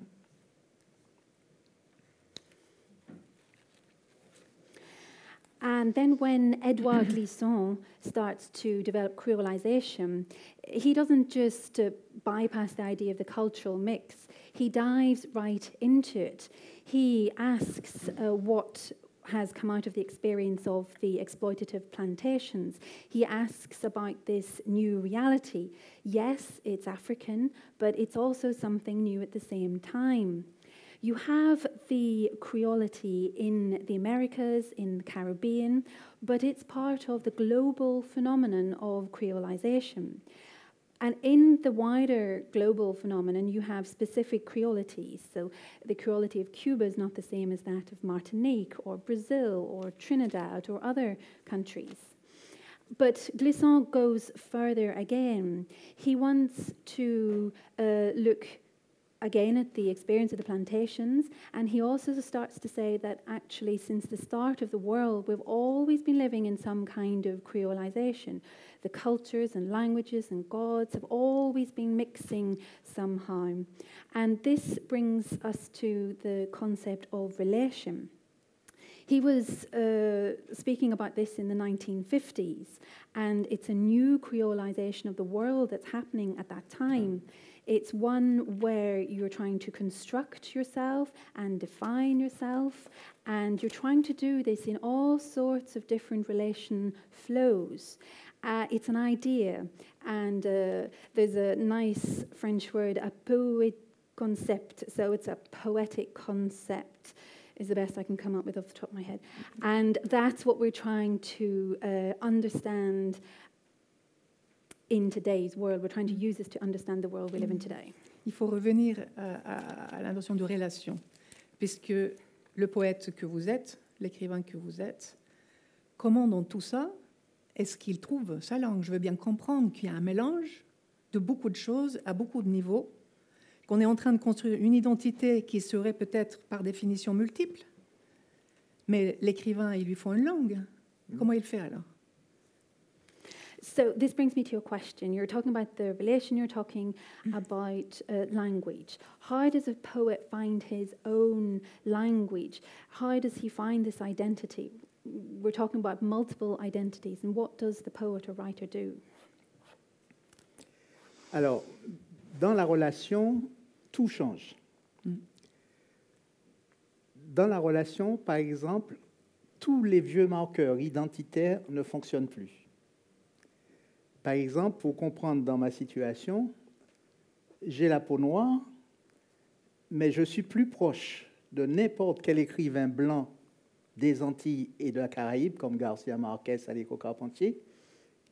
And then when Edouard Glissant starts to develop creolization, he doesn't just uh, bypass the idea of the cultural mix, he dives right into it. He asks uh, what has come out of the experience of the exploitative plantations. He asks about this new reality. Yes, it's African, but it's also something new at the same time. You have the creolity in the Americas, in the Caribbean, but it's part of the global phenomenon of creolization. And in the wider global phenomenon, you have specific creolities. So the creolity of Cuba is not the same as that of Martinique or Brazil or Trinidad or other countries. But Glissant goes further again. He wants to uh, look again at the experience of the plantations, and he also starts to say that actually, since the start of the world, we've always been living in some kind of creolization. The cultures and languages and gods have always been mixing somehow. And this brings us to the concept of relation. He was uh, speaking about this in the 1950s, and it's a new creolization of the world that's happening at that time. It's one where you're trying to construct yourself and define yourself, and you're trying to do this in all sorts of different relation flows. Uh, it's an idea, and uh, there's a nice French word, a poet concept, so it's a poetic concept is the best I can come up with off the top of my head. And that's what we're trying to uh, understand in today's world. We're trying to use this to understand the world we live in today. Il faut revenir à, à- à la notion de relation, puisque le poète que vous êtes, l'écrivain que vous êtes, comment dans tout ça est-ce qu'il trouve sa langue? Je veux bien comprendre qu'il y a un mélange de beaucoup de choses à beaucoup de niveaux, qu'on est en train de construire une identité qui serait peut-être par définition multiple, mais l'écrivain, il lui faut une langue. Comment il fait alors? So this brings me to your question. You're talking about the relation, you're talking about uh, language. How does a poet find his own language? How does he find this identity? We're talking about multiple identities, and what does the poet or writer do? Alors, dans la relation, tout change. Mm. Dans la relation, par exemple, tous les vieux marqueurs identitaires ne fonctionnent plus. Par exemple, pour comprendre dans ma situation, j'ai la peau noire, mais je suis plus proche de n'importe quel écrivain blanc des Antilles et de la Caraïbe, comme Garcia Marquez, Aliko Carpentier,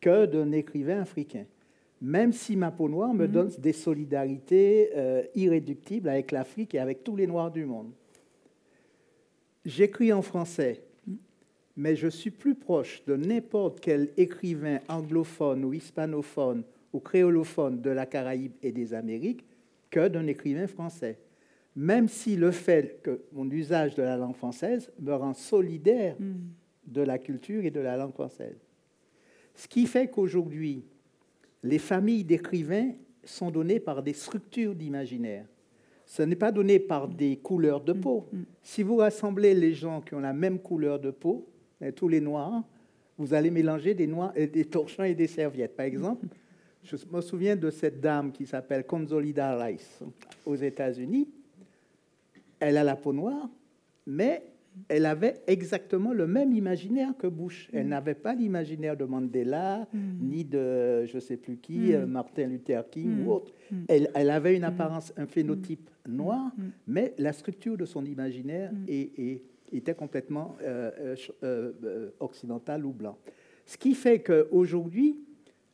que d'un écrivain africain. Même si ma peau noire me Mhm. donne des solidarités euh, irréductibles avec l'Afrique et avec tous les Noirs du monde. J'écris en français, mais je suis plus proche de n'importe quel écrivain anglophone ou hispanophone ou créolophone de la Caraïbe et des Amériques que d'un écrivain français. Même si le fait que mon usage de la langue française me rend solidaire de la culture et de la langue française. Ce qui fait qu'aujourd'hui, les familles d'écrivains sont données par des structures d'imaginaire. Ce n'est pas donné par des couleurs de peau. Si vous rassemblez les gens qui ont la même couleur de peau, tous les noirs, vous allez mélanger des, noirs, et des torchons et des serviettes. Par exemple, je me souviens de cette dame qui s'appelle Consolida Rice aux États-Unis. Elle a la peau noire, mais elle avait exactement le même imaginaire que Bush. Elle n'avait pas l'imaginaire de Mandela, ni de je ne sais plus qui, Mm. euh, Martin Luther King Mm. ou autre. Mm. Elle, elle avait une apparence, un phénotype noir, Mm. mais la structure de son imaginaire Mm. est, est- était complètement occidental ou blanc. Ce qui fait qu'aujourd'hui,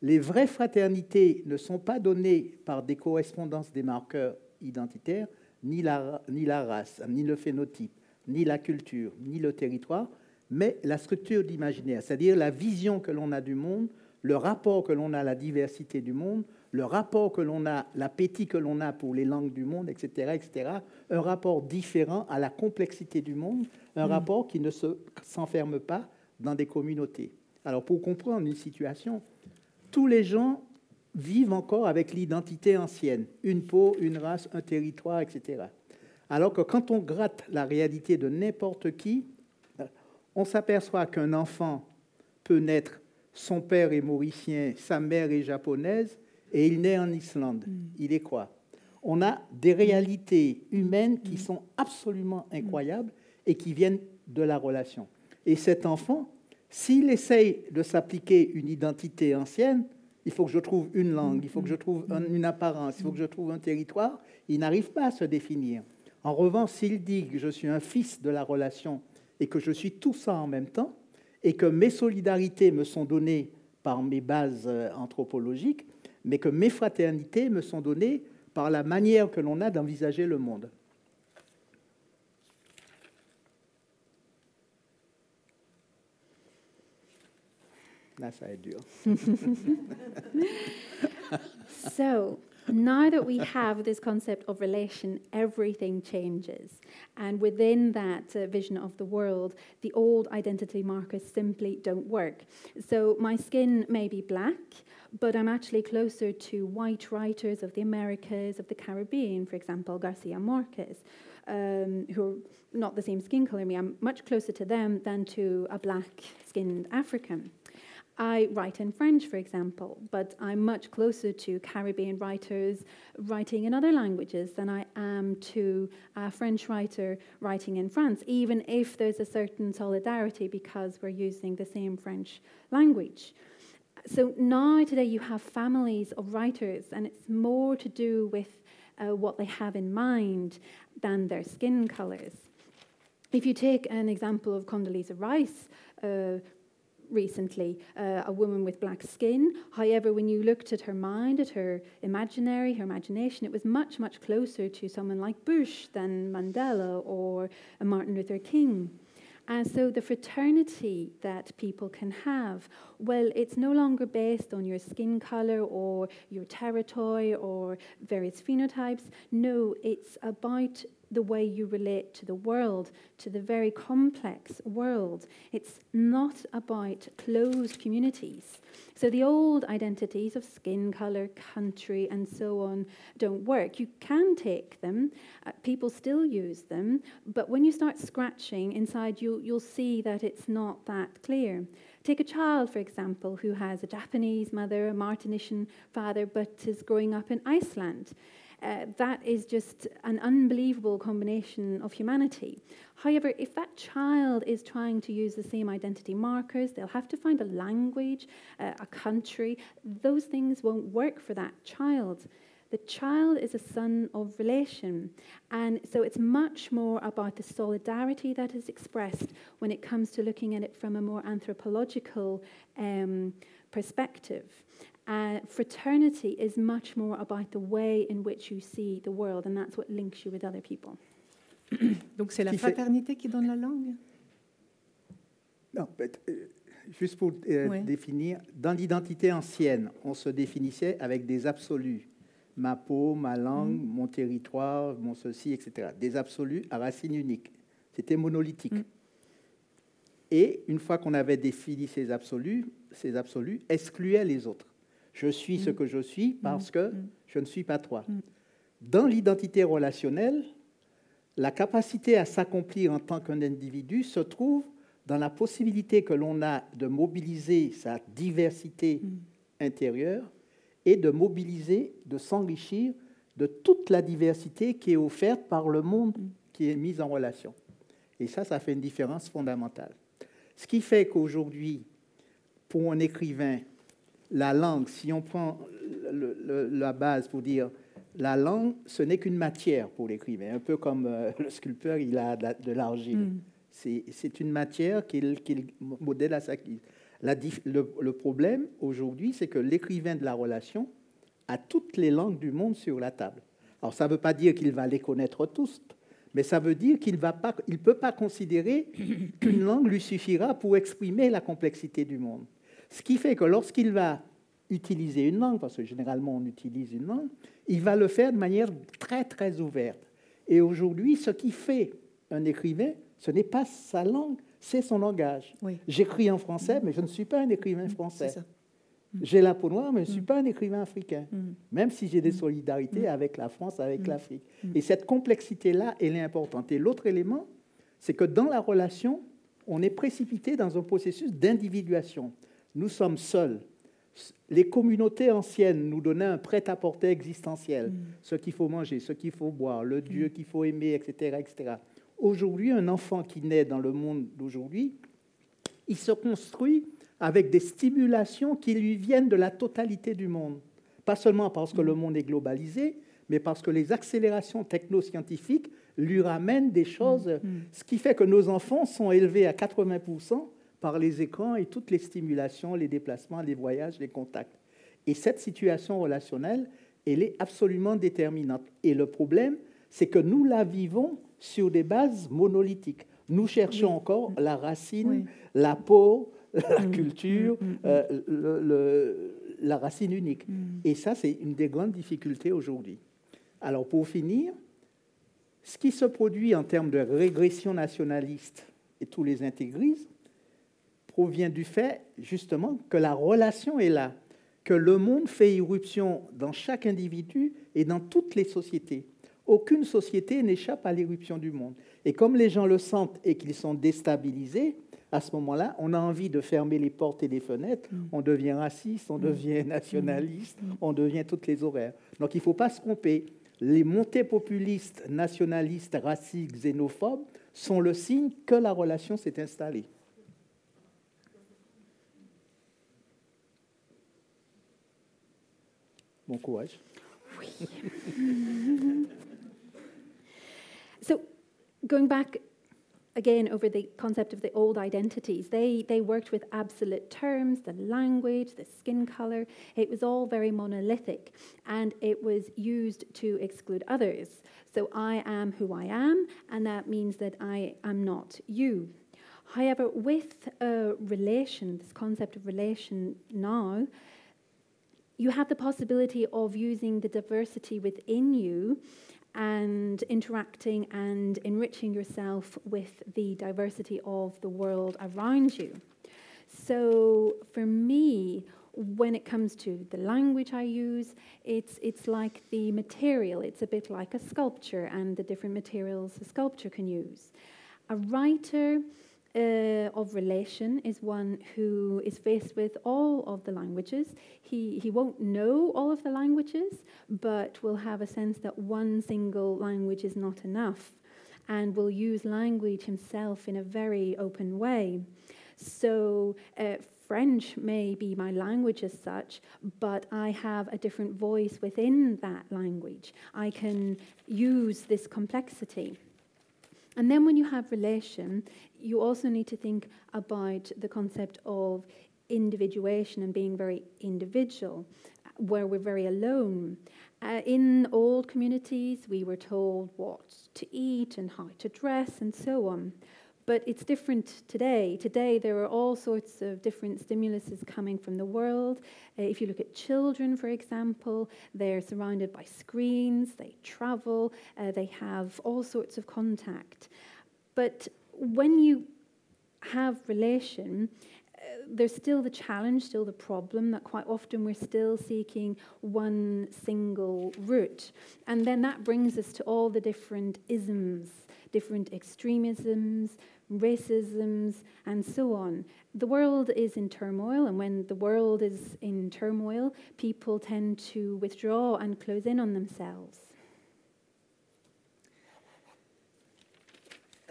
les vraies fraternités ne sont pas données par des correspondances des marqueurs identitaires, ni la, ni la race, ni le phénotype, ni la culture, ni le territoire, mais la structure d'imaginaire, c'est-à-dire la vision que l'on a du monde, le rapport que l'on a à la diversité du monde, le rapport que l'on a, l'appétit que l'on a pour les langues du monde, etc., etc., un rapport différent à la complexité du monde, un mm. rapport qui ne s'enferme pas dans des communautés. Alors pour comprendre une situation, tous les gens vivent encore avec l'identité ancienne, une peau, une race, un territoire, etc. Alors que quand on gratte la réalité de n'importe qui, on s'aperçoit qu'un enfant peut naître, son père est mauricien, sa mère est japonaise, et il naît en Islande. Mm. Il est quoi? On a des réalités humaines qui mm. sont absolument incroyables et qui viennent de la relation. Et cet enfant, s'il essaye de s'appliquer une identité ancienne, il faut que je trouve une langue, il faut que je trouve une apparence, il faut que je trouve un territoire, il n'arrive pas à se définir. En revanche, s'il dit que je suis un fils de la relation et que je suis tout ça en même temps, et que mes solidarités me sont données par mes bases euh, anthropologiques, mais que mes fraternités me sont données par la manière que l'on a d'envisager le monde. Là, ça va être dur. so, now that we have this concept of relation, everything changes. And within that uh, vision of the world, the old identity markers simply don't work. So, my skin may be black, but I'm actually closer to white writers of the Americas, of the Caribbean, for example, Garcia Marquez. Um, who are not the same skin color me, I'm much closer to them than to a black skinned African. I write in French, for example, but I'm much closer to Caribbean writers writing in other languages than I am to a French writer writing in France, even if there's a certain solidarity because we're using the same French language. So now, today, you have families of writers, and it's more to do with uh, what they have in mind than their skin colours. If you take an example of Condoleezza Rice, uh, recently, uh, a woman with black skin. However, when you looked at her mind, at her imaginary, her imagination, it was much, much closer to someone like Bush than Mandela or Martin Luther King. And so the fraternity that people can have, well, it's no longer based on your skin color or your territory or various phenotypes. No, it's about the way you relate to the world, to the very complex world. It's not about closed communities. So the old identities of skin color, country, and so on don't work. You can take them, uh, people still use them, but when you start scratching inside, you, you'll see that it's not that clear. Take a child, for example, who has a Japanese mother, a Martinician father, but is growing up in Iceland. Uh, that is just an unbelievable combination of humanity. However, if that child is trying to use the same identity markers, they'll have to find a language, uh, a country. Those things won't work for that child. The child is a son of relation. And so it's much more about the solidarity that is expressed when it comes to looking at it from a more anthropological um, perspective. Uh, fraternity is much more about the way in which you see the world, and that's what links you with other people. Donc c'est la fraternité qui donne la langue? Non, euh, juste pour euh, définir, dans l'identité ancienne, on se définissait avec des absolus. Ma peau, ma langue, mm. mon territoire, mon ceci, etc. Des absolus à racine unique. C'était monolithique. Mm. Et une fois qu'on avait défini ces absolus, ces absolus excluaient les autres. Je suis ce mm. que je suis parce mm. que mm. je ne suis pas toi. Dans l'identité relationnelle, la capacité à s'accomplir en tant qu'un individu se trouve dans la possibilité que l'on a de mobiliser sa diversité intérieure et de mobiliser, de s'enrichir de toute la diversité qui est offerte par le monde qui est mis en relation. Et ça, ça fait une différence fondamentale. Ce qui fait qu'aujourd'hui, pour un écrivain, la langue, si on prend la base pour dire la langue, ce n'est qu'une matière pour l'écrivain, un peu comme euh, le sculpteur, il a de l'argile. Mm. C'est une matière qu'il modèle à sa guise. le, le, problème aujourd'hui, c'est que l'écrivain de la relation a toutes les langues du monde sur la table. Alors ça ne veut pas dire qu'il va les connaître tous, mais ça veut dire qu'il ne peut pas considérer qu'une langue lui suffira pour exprimer la complexité du monde. Ce qui fait que lorsqu'il va utiliser une langue, parce que généralement on utilise une langue, il va le faire de manière très très ouverte. Et aujourd'hui, ce qui fait un écrivain, ce n'est pas sa langue, c'est son langage. J'écris en français, mais je ne suis pas un écrivain français. J'ai la peau noire, mais je ne suis pas un écrivain africain, même si j'ai des solidarités avec la France, avec l'Afrique. Et cette complexité-là, elle est importante. Et l'autre élément, c'est que dans la relation, on est précipité dans un processus d'individuation. Nous sommes seuls. Les communautés anciennes nous donnaient un prêt-à-porter existentiel, ce qu'il faut manger, ce qu'il faut boire, le Dieu qu'il faut aimer, etc. etc. Aujourd'hui, un enfant qui naît dans le monde d'aujourd'hui, il se construit avec des stimulations qui lui viennent de la totalité du monde. Pas seulement parce que le monde est globalisé, mais parce que les accélérations technoscientifiques lui ramènent des choses, mm. Mm. ce qui fait que nos enfants sont élevés à 80% par les écrans et toutes les stimulations, les déplacements, les voyages, les contacts. Et cette situation relationnelle, elle est absolument déterminante. Et le problème, c'est que nous la vivons sur des bases monolithiques. Nous cherchons encore la racine, la peau, la mm. culture, mm, mm, euh, la racine unique. Et ça, c'est une des grandes difficultés aujourd'hui. Alors, pour finir, ce qui se produit en termes de régression nationaliste et tous les intégrismes provient du fait, justement, que la relation est là, que le monde fait irruption dans chaque individu et dans toutes les sociétés. Aucune société n'échappe à l'irruption du monde. Et comme les gens le sentent et qu'ils sont déstabilisés, à ce moment-là, on a envie de fermer les portes et les fenêtres, mm. on devient raciste, on mm. devient nationaliste, mm. on devient toutes les horaires. Donc il ne faut pas se tromper. Les montées populistes, nationalistes, racistes, xénophobes sont le signe que la relation s'est installée. Bon courage. Oui. so, going back again over the concept of the old identities. They, they worked with absolute terms, the language, the skin color. It was all very monolithic and it was used to exclude others. So I am who I am, and that means that I am not you. However, with a relation, this concept of relation now, you have the possibility of using the diversity within you and interacting and enriching yourself with the diversity of the world around you. So for me, when it comes to the language I use, it's, it's like the material. It's a bit like a sculpture and the different materials a sculpture can use. A writer uh, of relation is one who is faced with all of the languages. He, he won't know all of the languages, but will have a sense that one single language is not enough and will use language himself in a very open way. So, uh, French may be my language as such, but I have a different voice within that language. I can use this complexity. And then when you have relation, you also need to think about the concept of individuation and being very individual, where we're very alone. Uh, in old communities, we were told what to eat and how to dress and so on. But it's different today. Today, there are all sorts of different stimuluses coming from the world. Uh, if you look at children, for example, they're surrounded by screens, they travel, uh, they have all sorts of contact. But when you have relation, uh, there's still the challenge, still the problem that quite often we're still seeking one single route. And then that brings us to all the different isms, different extremisms, racisms, and so on. The world is in turmoil, and when the world is in turmoil, people tend to withdraw and close in on themselves.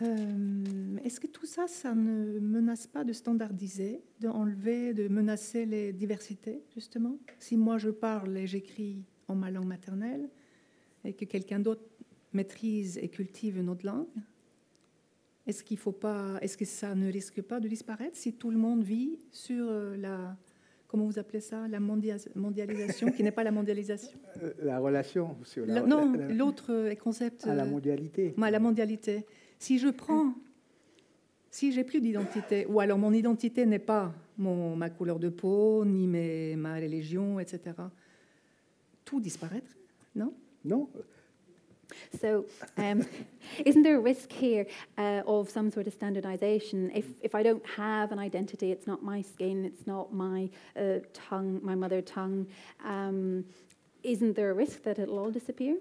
Euh, Est-ce que tout ça, ça ne menace pas de standardiser, d'enlever, de menacer les diversités, justement? Si moi je parle et j'écris en ma langue maternelle, et que quelqu'un d'autre maîtrise et cultive une autre langue, est-ce qu'il faut pas, est-ce que ça ne risque pas de disparaître si tout le monde vit sur euh, la, comment vous appelez ça, la mondia- mondialisation, qui n'est pas la mondialisation? Euh, La relation sur la, La- Non, la- l'autre euh, concept. à la euh, mondialité. moi, la mondialité. Si je prends, si j'ai plus d'identité, ou alors mon identité n'est pas mon, ma couleur de peau, ni mes, ma religion, etc., tout disparaîtrait, non? Non, So, um, isn't there a risk here uh, of some sort of standardization? If, if I don't have an identity, it's not my skin, it's not my uh, tongue, my mother tongue, um, isn't there a risk that it'll all disappear?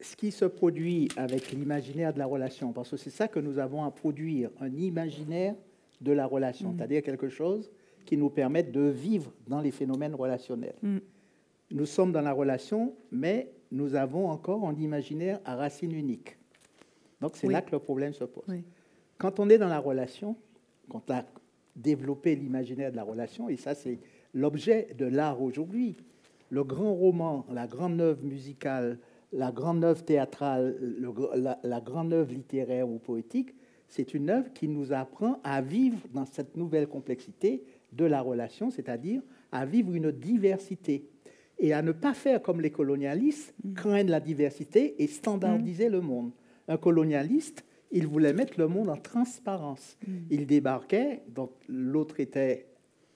Ce qui se produit avec l'imaginaire de la relation, parce que c'est ça que nous avons à produire, un imaginaire de la relation, Mm. c'est-à-dire quelque chose qui nous permette de vivre dans les phénomènes relationnels. Mm. Nous sommes dans la relation, mais nous avons encore un imaginaire à racine unique. Donc c'est Oui. là que le problème se pose. Oui. Quand on est dans la relation, quand on a développé l'imaginaire de la relation, et ça c'est l'objet de l'art aujourd'hui, le grand roman, la grande œuvre musicale, la grande œuvre théâtrale, le la, la grande œuvre littéraire ou poétique, c'est une œuvre qui nous apprend à vivre dans cette nouvelle complexité de la relation, c'est-à-dire à vivre une diversité et à ne pas faire comme les colonialistes, craindre la diversité et standardiser le monde. Un colonialiste, il voulait mettre le monde en transparence. Il débarquait, donc l'autre était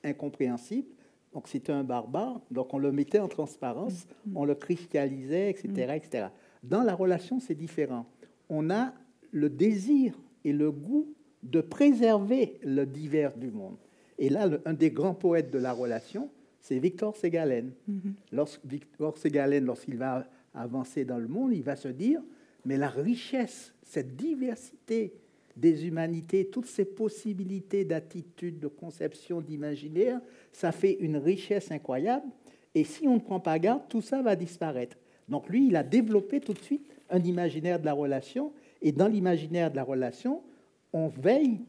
incompréhensible, donc c'était un barbare, donc on le mettait en transparence, on le christianisait, etc., etc. Dans la relation, c'est différent. On a le désir et le goût de préserver le divers du monde. Et là, le- un des grands poètes de la relation, c'est Victor Ségalen. Lorsque Victor Ségalen, lorsqu'il va avancer dans le monde, il va se dire, mais la richesse, cette diversité des humanités, toutes ces possibilités d'attitude, de conception, d'imaginaire, ça fait une richesse incroyable. Et si on ne prend pas garde, tout ça va disparaître. Donc lui, il a développé tout de suite un imaginaire de la relation. Et dans l'imaginaire de la relation, on veille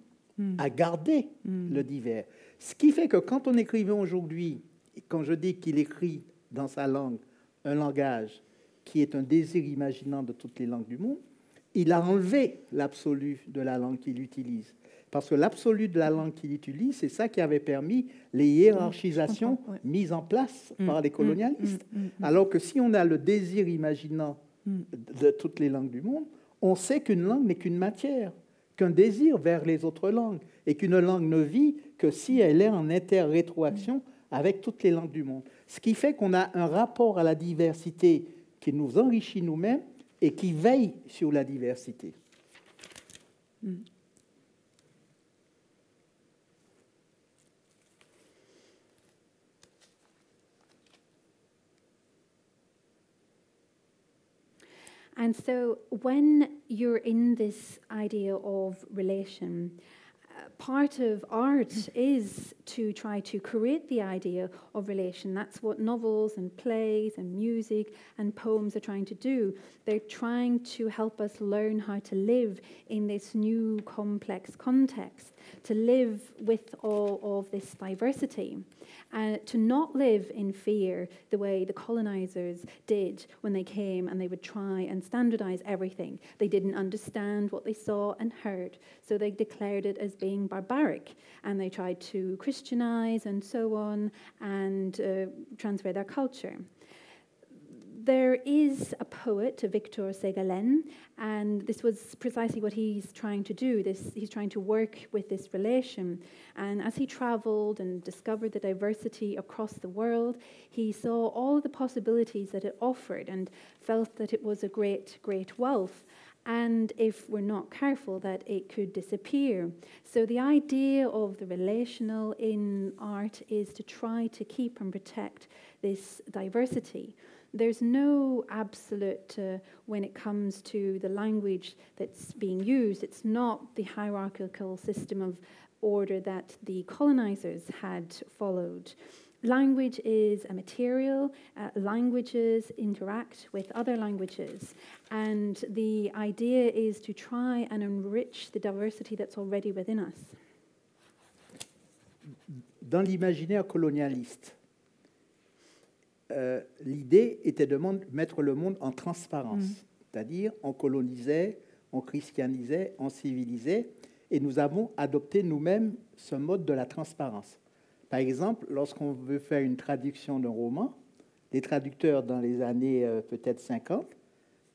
à garder le divers. Ce qui fait que quand on écrivait aujourd'hui, quand je dis qu'il écrit dans sa langue un langage qui est un désir imaginant de toutes les langues du monde, il a enlevé l'absolu de la langue qu'il utilise. Parce que l'absolu de la langue qu'il utilise, c'est ça qui avait permis les hiérarchisations ouais. mises en place Mm, par les mm, colonialistes. mm. Alors que si on a le désir imaginant de toutes les langues du monde, on sait qu'une langue n'est qu'une matière, qu'un désir vers les autres langues, et qu'une langue ne vit que si elle est en interrétroaction avec toutes les langues du monde. Ce qui fait qu'on a un rapport à la diversité qui nous enrichit nous-mêmes et qui veille sur la diversité. And so, when you're in this idea of relation, part of art is to try to create the idea of relation. That's what novels and plays and music and poems are trying to do. They're trying to help us learn how to live in this new complex context, to live with all of this diversity, and to not live in fear the way the colonizers did when they came and they would try and standardize everything. They didn't understand what they saw and heard, so they declared it as being barbaric and they tried to Christianize and so on and uh, transfer their culture. There is a poet, Victor Segalen, and this was precisely what he's trying to do. This, he's trying to work with this relation. And as he traveled and discovered the diversity across the world, he saw all the possibilities that it offered and felt that it was a great, great wealth. And if we're not careful, that it could disappear. So, the idea of the relational in art is to try to keep and protect this diversity there's no absolute uh, when it comes to the language that's being used. It's not the hierarchical system of order that the colonizers had followed. Language is a material, uh, languages interact with other languages, and the idea is to try and enrich the diversity that's already within us. Dans l'imaginaire colonialiste, euh, l'idée était de mettre le monde en transparence. C'est-à-dire, on colonisait, on christianisait, on civilisait, et nous avons adopté nous-mêmes ce mode de la transparence. Par exemple, lorsqu'on veut faire une traduction d'un roman, les traducteurs dans les années euh, peut-être 50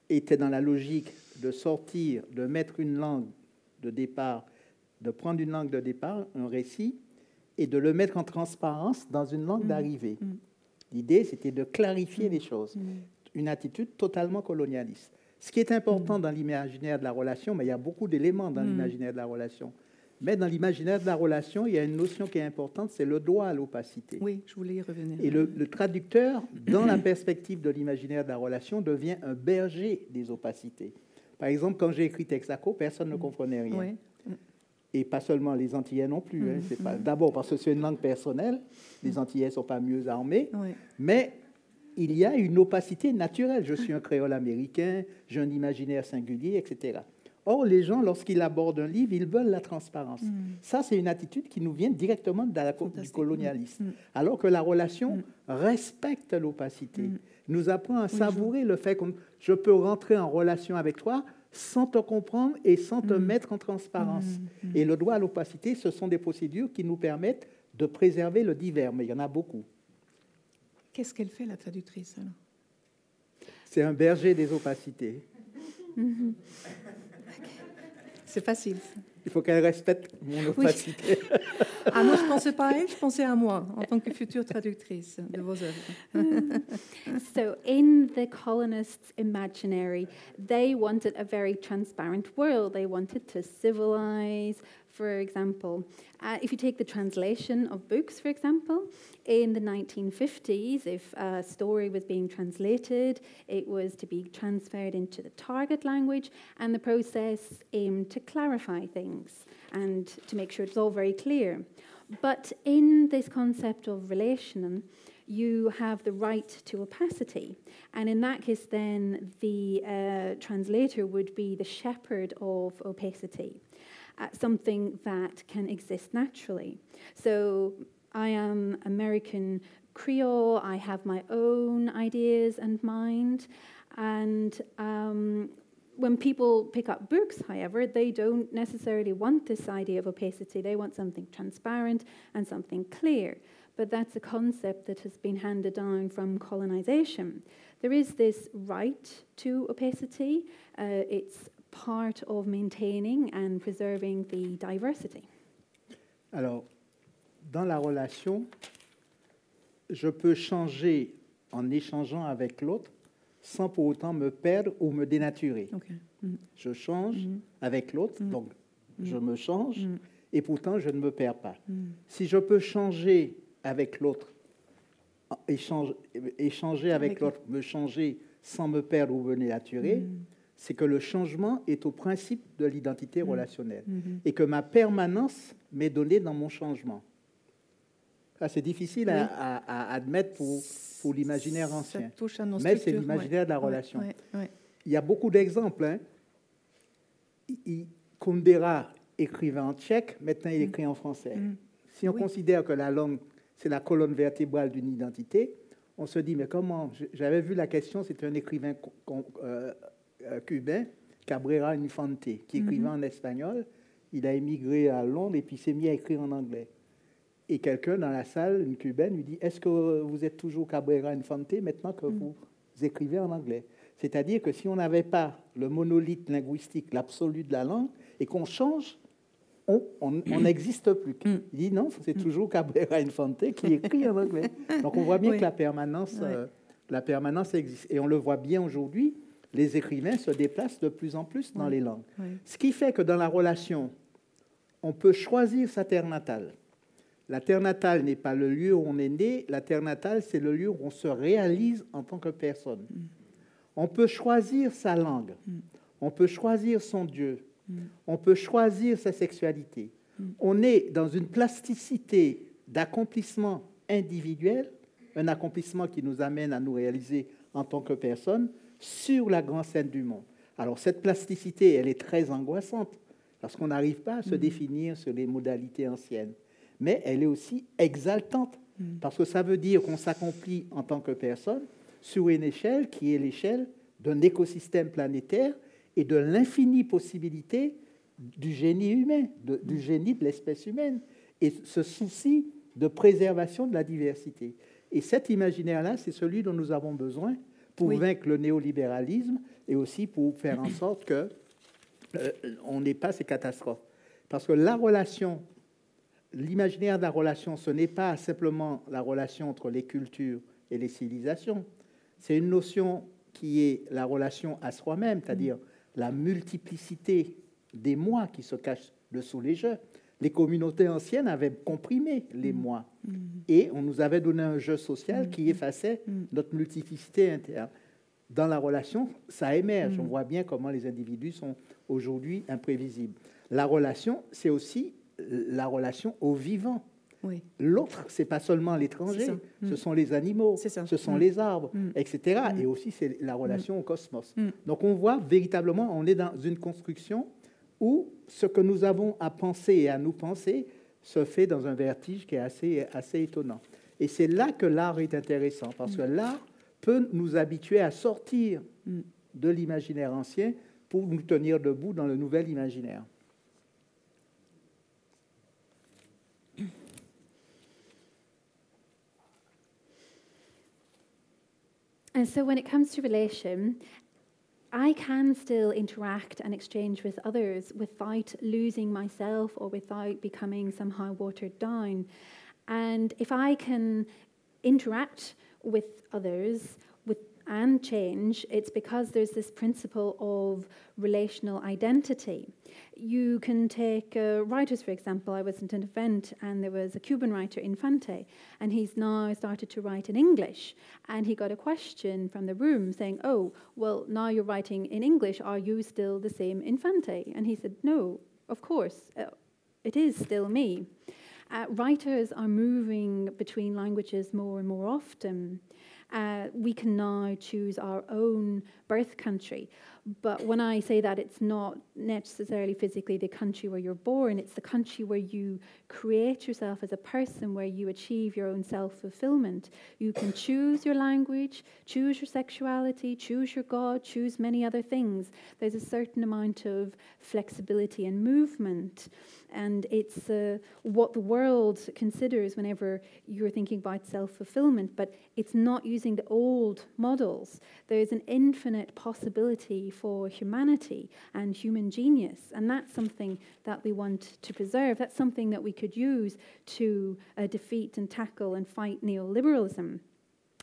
étaient dans la logique de sortir, de mettre une langue de départ, de prendre une langue de départ, un récit, et de le mettre en transparence dans une langue Mm. d'arrivée. Mm. L'idée, c'était de clarifier Mm. les choses. Mm. Une attitude totalement colonialiste. Ce qui est important dans l'imaginaire de la relation, mais il y a beaucoup d'éléments dans Mm. l'imaginaire de la relation. Mais dans l'imaginaire de la relation, il y a une notion qui est importante, c'est le droit à l'opacité. Oui, je voulais y revenir. Et le, le traducteur, dans la perspective de l'imaginaire de la relation, devient un berger des opacités. Par exemple, quand j'ai écrit Texaco, personne ne comprenait rien. Ouais. Et pas seulement les Antillais non plus. hein. Mhm. D'abord parce que c'est une langue personnelle, les Antillais ne sont pas mieux armés, mais il y a une opacité naturelle. Je suis un créole américain, j'ai un imaginaire singulier, etc. Or, les gens, lorsqu'ils abordent un livre, ils veulent la transparence. Mm. Ça, c'est une attitude qui nous vient directement de la, du colonialisme. Mm. Alors que la relation Mm. respecte l'opacité, Mm. nous apprend à je- savourer le fait que je peux rentrer en relation avec toi sans te comprendre et sans te Mm. mettre en transparence. Mm. Mm. Et le droit à l'opacité, ce sont des procédures qui nous permettent de préserver le divers, mais il y en a beaucoup. Qu'est-ce qu'elle fait, la traductrice alors? C'est un berger des opacités. C'est facile. Il faut qu'elle respecte mon opacité. Ah, moi, je ne pensais pas à elle, je pensais à moi, en tant que future traductrice de vos œuvres. So, in the colonists' imaginary, they wanted a very transparent world. They wanted to civilize, for example. Uh, if you take the translation of books, for example, in the 1950s, if a story was being translated, it was to be transferred into the target language, and the process aimed to clarify things and to make sure it's all very clear. But in this concept of relation, you have the right to opacity. And in that case, then the uh, translator would be the shepherd of opacity, something that can exist naturally. So I am American Creole, I have my own ideas and mind. And um, when people pick up books, however, they don't necessarily want this idea of opacity. They want something transparent and something clear. But that's a concept that has been handed down from colonization. There is this right to opacity, uh, it's part of maintaining and preserving the diversity. Alors, dans la relation, je peux changer en échangeant avec l'autre sans pour autant me perdre ou me dénaturer. Mm. Je change Mhm. avec l'autre, Mhm. donc je me change, Mm. et pourtant je ne me perds pas. Mm. Si je peux changer avec l'autre, échange- échanger avec Avec l'autre, me changer sans me perdre ou me dénaturer, Mm. C'est que le changement est au principe de l'identité Mhm. relationnelle Mhm. et que ma permanence m'est donnée dans mon changement. Ça, c'est difficile à, Oui. à- à admettre pour, pour l'imaginaire ancien. Ça touche à nos Mais c'est l'imaginaire ouais. de la relation. ouais, ouais. Il y a beaucoup d'exemples. Hein. Kundera écrivait en tchèque, maintenant il Mm. écrit en français. Si on Oui. considère que la langue, c'est la colonne vertébrale d'une identité, on se dit, mais comment? J'avais vu la question, c'était un écrivain co- euh, cubain, Cabrera Infante, qui écrivait Mhm. en espagnol. Il a émigré à Londres et puis s'est mis à écrire en anglais. Et quelqu'un dans la salle, une cubaine, lui dit, est-ce que vous êtes toujours Cabrera Infante maintenant que Mm. vous écrivez en anglais? C'est-à-dire que si on n'avait pas le monolithe linguistique, l'absolu de la langue, et qu'on change, on on n'existe plus. Il dit non, c'est toujours Cabrera Infante qui écrit en anglais. Donc on voit bien Oui. que la permanence, euh, la permanence existe. Et on le voit bien aujourd'hui, les écrivains se déplacent de plus en plus dans les langues. Ce qui fait que dans la relation, on peut choisir sa terre natale. La terre natale n'est pas le lieu où on est né, la terre natale, c'est le lieu où on se réalise en tant que personne. On peut choisir sa langue, Mm. on peut choisir son Dieu, Mm. on peut choisir sa sexualité. Mm. On est dans une plasticité d'accomplissement individuel, un accomplissement qui nous amène à nous réaliser en tant que personne sur la grande scène du monde. Alors cette plasticité, elle est très angoissante parce qu'on n'arrive pas à se Mm. définir sur les modalités anciennes. Mais elle est aussi exaltante Mm. parce que ça veut dire qu'on s'accomplit en tant que personne sur une échelle qui est l'échelle d'un écosystème planétaire et de l'infinie possibilité du génie humain, du génie de l'espèce humaine, et ce souci de préservation de la diversité. Et cet imaginaire-là, c'est celui dont nous avons besoin pour vaincre le néolibéralisme et aussi pour faire en sorte que euh, on n'ait pas ces catastrophes. Parce que la relation, l'imaginaire de la relation, ce n'est pas simplement la relation entre les cultures et les civilisations. C'est une notion qui est la relation à soi-même, c'est-à-dire la multiplicité des moi qui se cachent dessous les jeux. Les communautés anciennes avaient comprimé les mm. moi mm. et on nous avait donné un jeu social mm. qui effaçait notre multiplicité interne. Dans la relation, ça émerge. On voit bien comment les individus sont aujourd'hui imprévisibles. La relation, c'est aussi la relation au vivant. Oui. L'autre, c'est pas seulement l'étranger, ce sont les animaux, ce sont les arbres, etc. Et aussi, c'est la relation au cosmos. Donc, on voit véritablement, on est dans une construction où ce que nous avons à penser et à nous penser se fait dans un vertige qui est assez, assez étonnant. Et c'est là que l'art est intéressant, parce que l'art peut nous habituer à sortir de l'imaginaire ancien pour nous tenir debout dans le nouvel imaginaire. And so, when it comes to relation, I can still interact and exchange with others without losing myself or without becoming somehow watered down. And if I can interact with others and change, it's because there's this principle of relational identity. You can take uh, writers, for example. I was at an event and there was a Cuban writer, Infante, and he's now started to write in English. And he got a question from the room saying, Oh, well, now you're writing in English. Are you still the same Infante? And he said, No, of course. Uh, it is still me. Uh, writers are moving between languages more and more often uh, we can now choose our own birth country. But when I say that, it's not necessarily physically the country where you're born, it's the country where you create yourself as a person, where you achieve your own self fulfillment. You can choose your language, choose your sexuality, choose your God, choose many other things. There's a certain amount of flexibility and movement. And it's uh, what the world considers whenever you're thinking about self fulfillment, but it's not using the old models. There's an infinite possibility for humanity and human genius, and that's something that we want to preserve. That's something that we could use to uh, defeat and tackle and fight neoliberalism.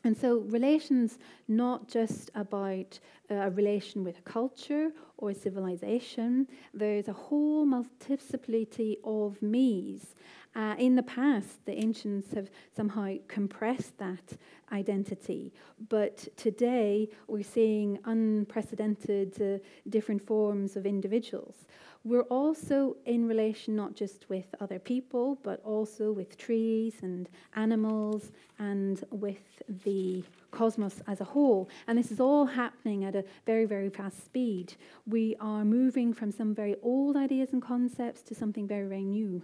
And so, relations not just about uh, a relation with a culture or civilization, there's a whole multiplicity of me's. Uh, in the past, the ancients have somehow compressed that identity, but today we're seeing unprecedented uh, different forms of individuals. We're also in relation not just with other people, but also with trees and animals and with the cosmos as a whole. And this is all happening at a very, very fast speed. We are moving from some very old ideas and concepts to something very, very new.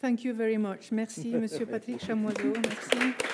Thank you very much. Merci, Monsieur Patrick Chamoiseau. Merci.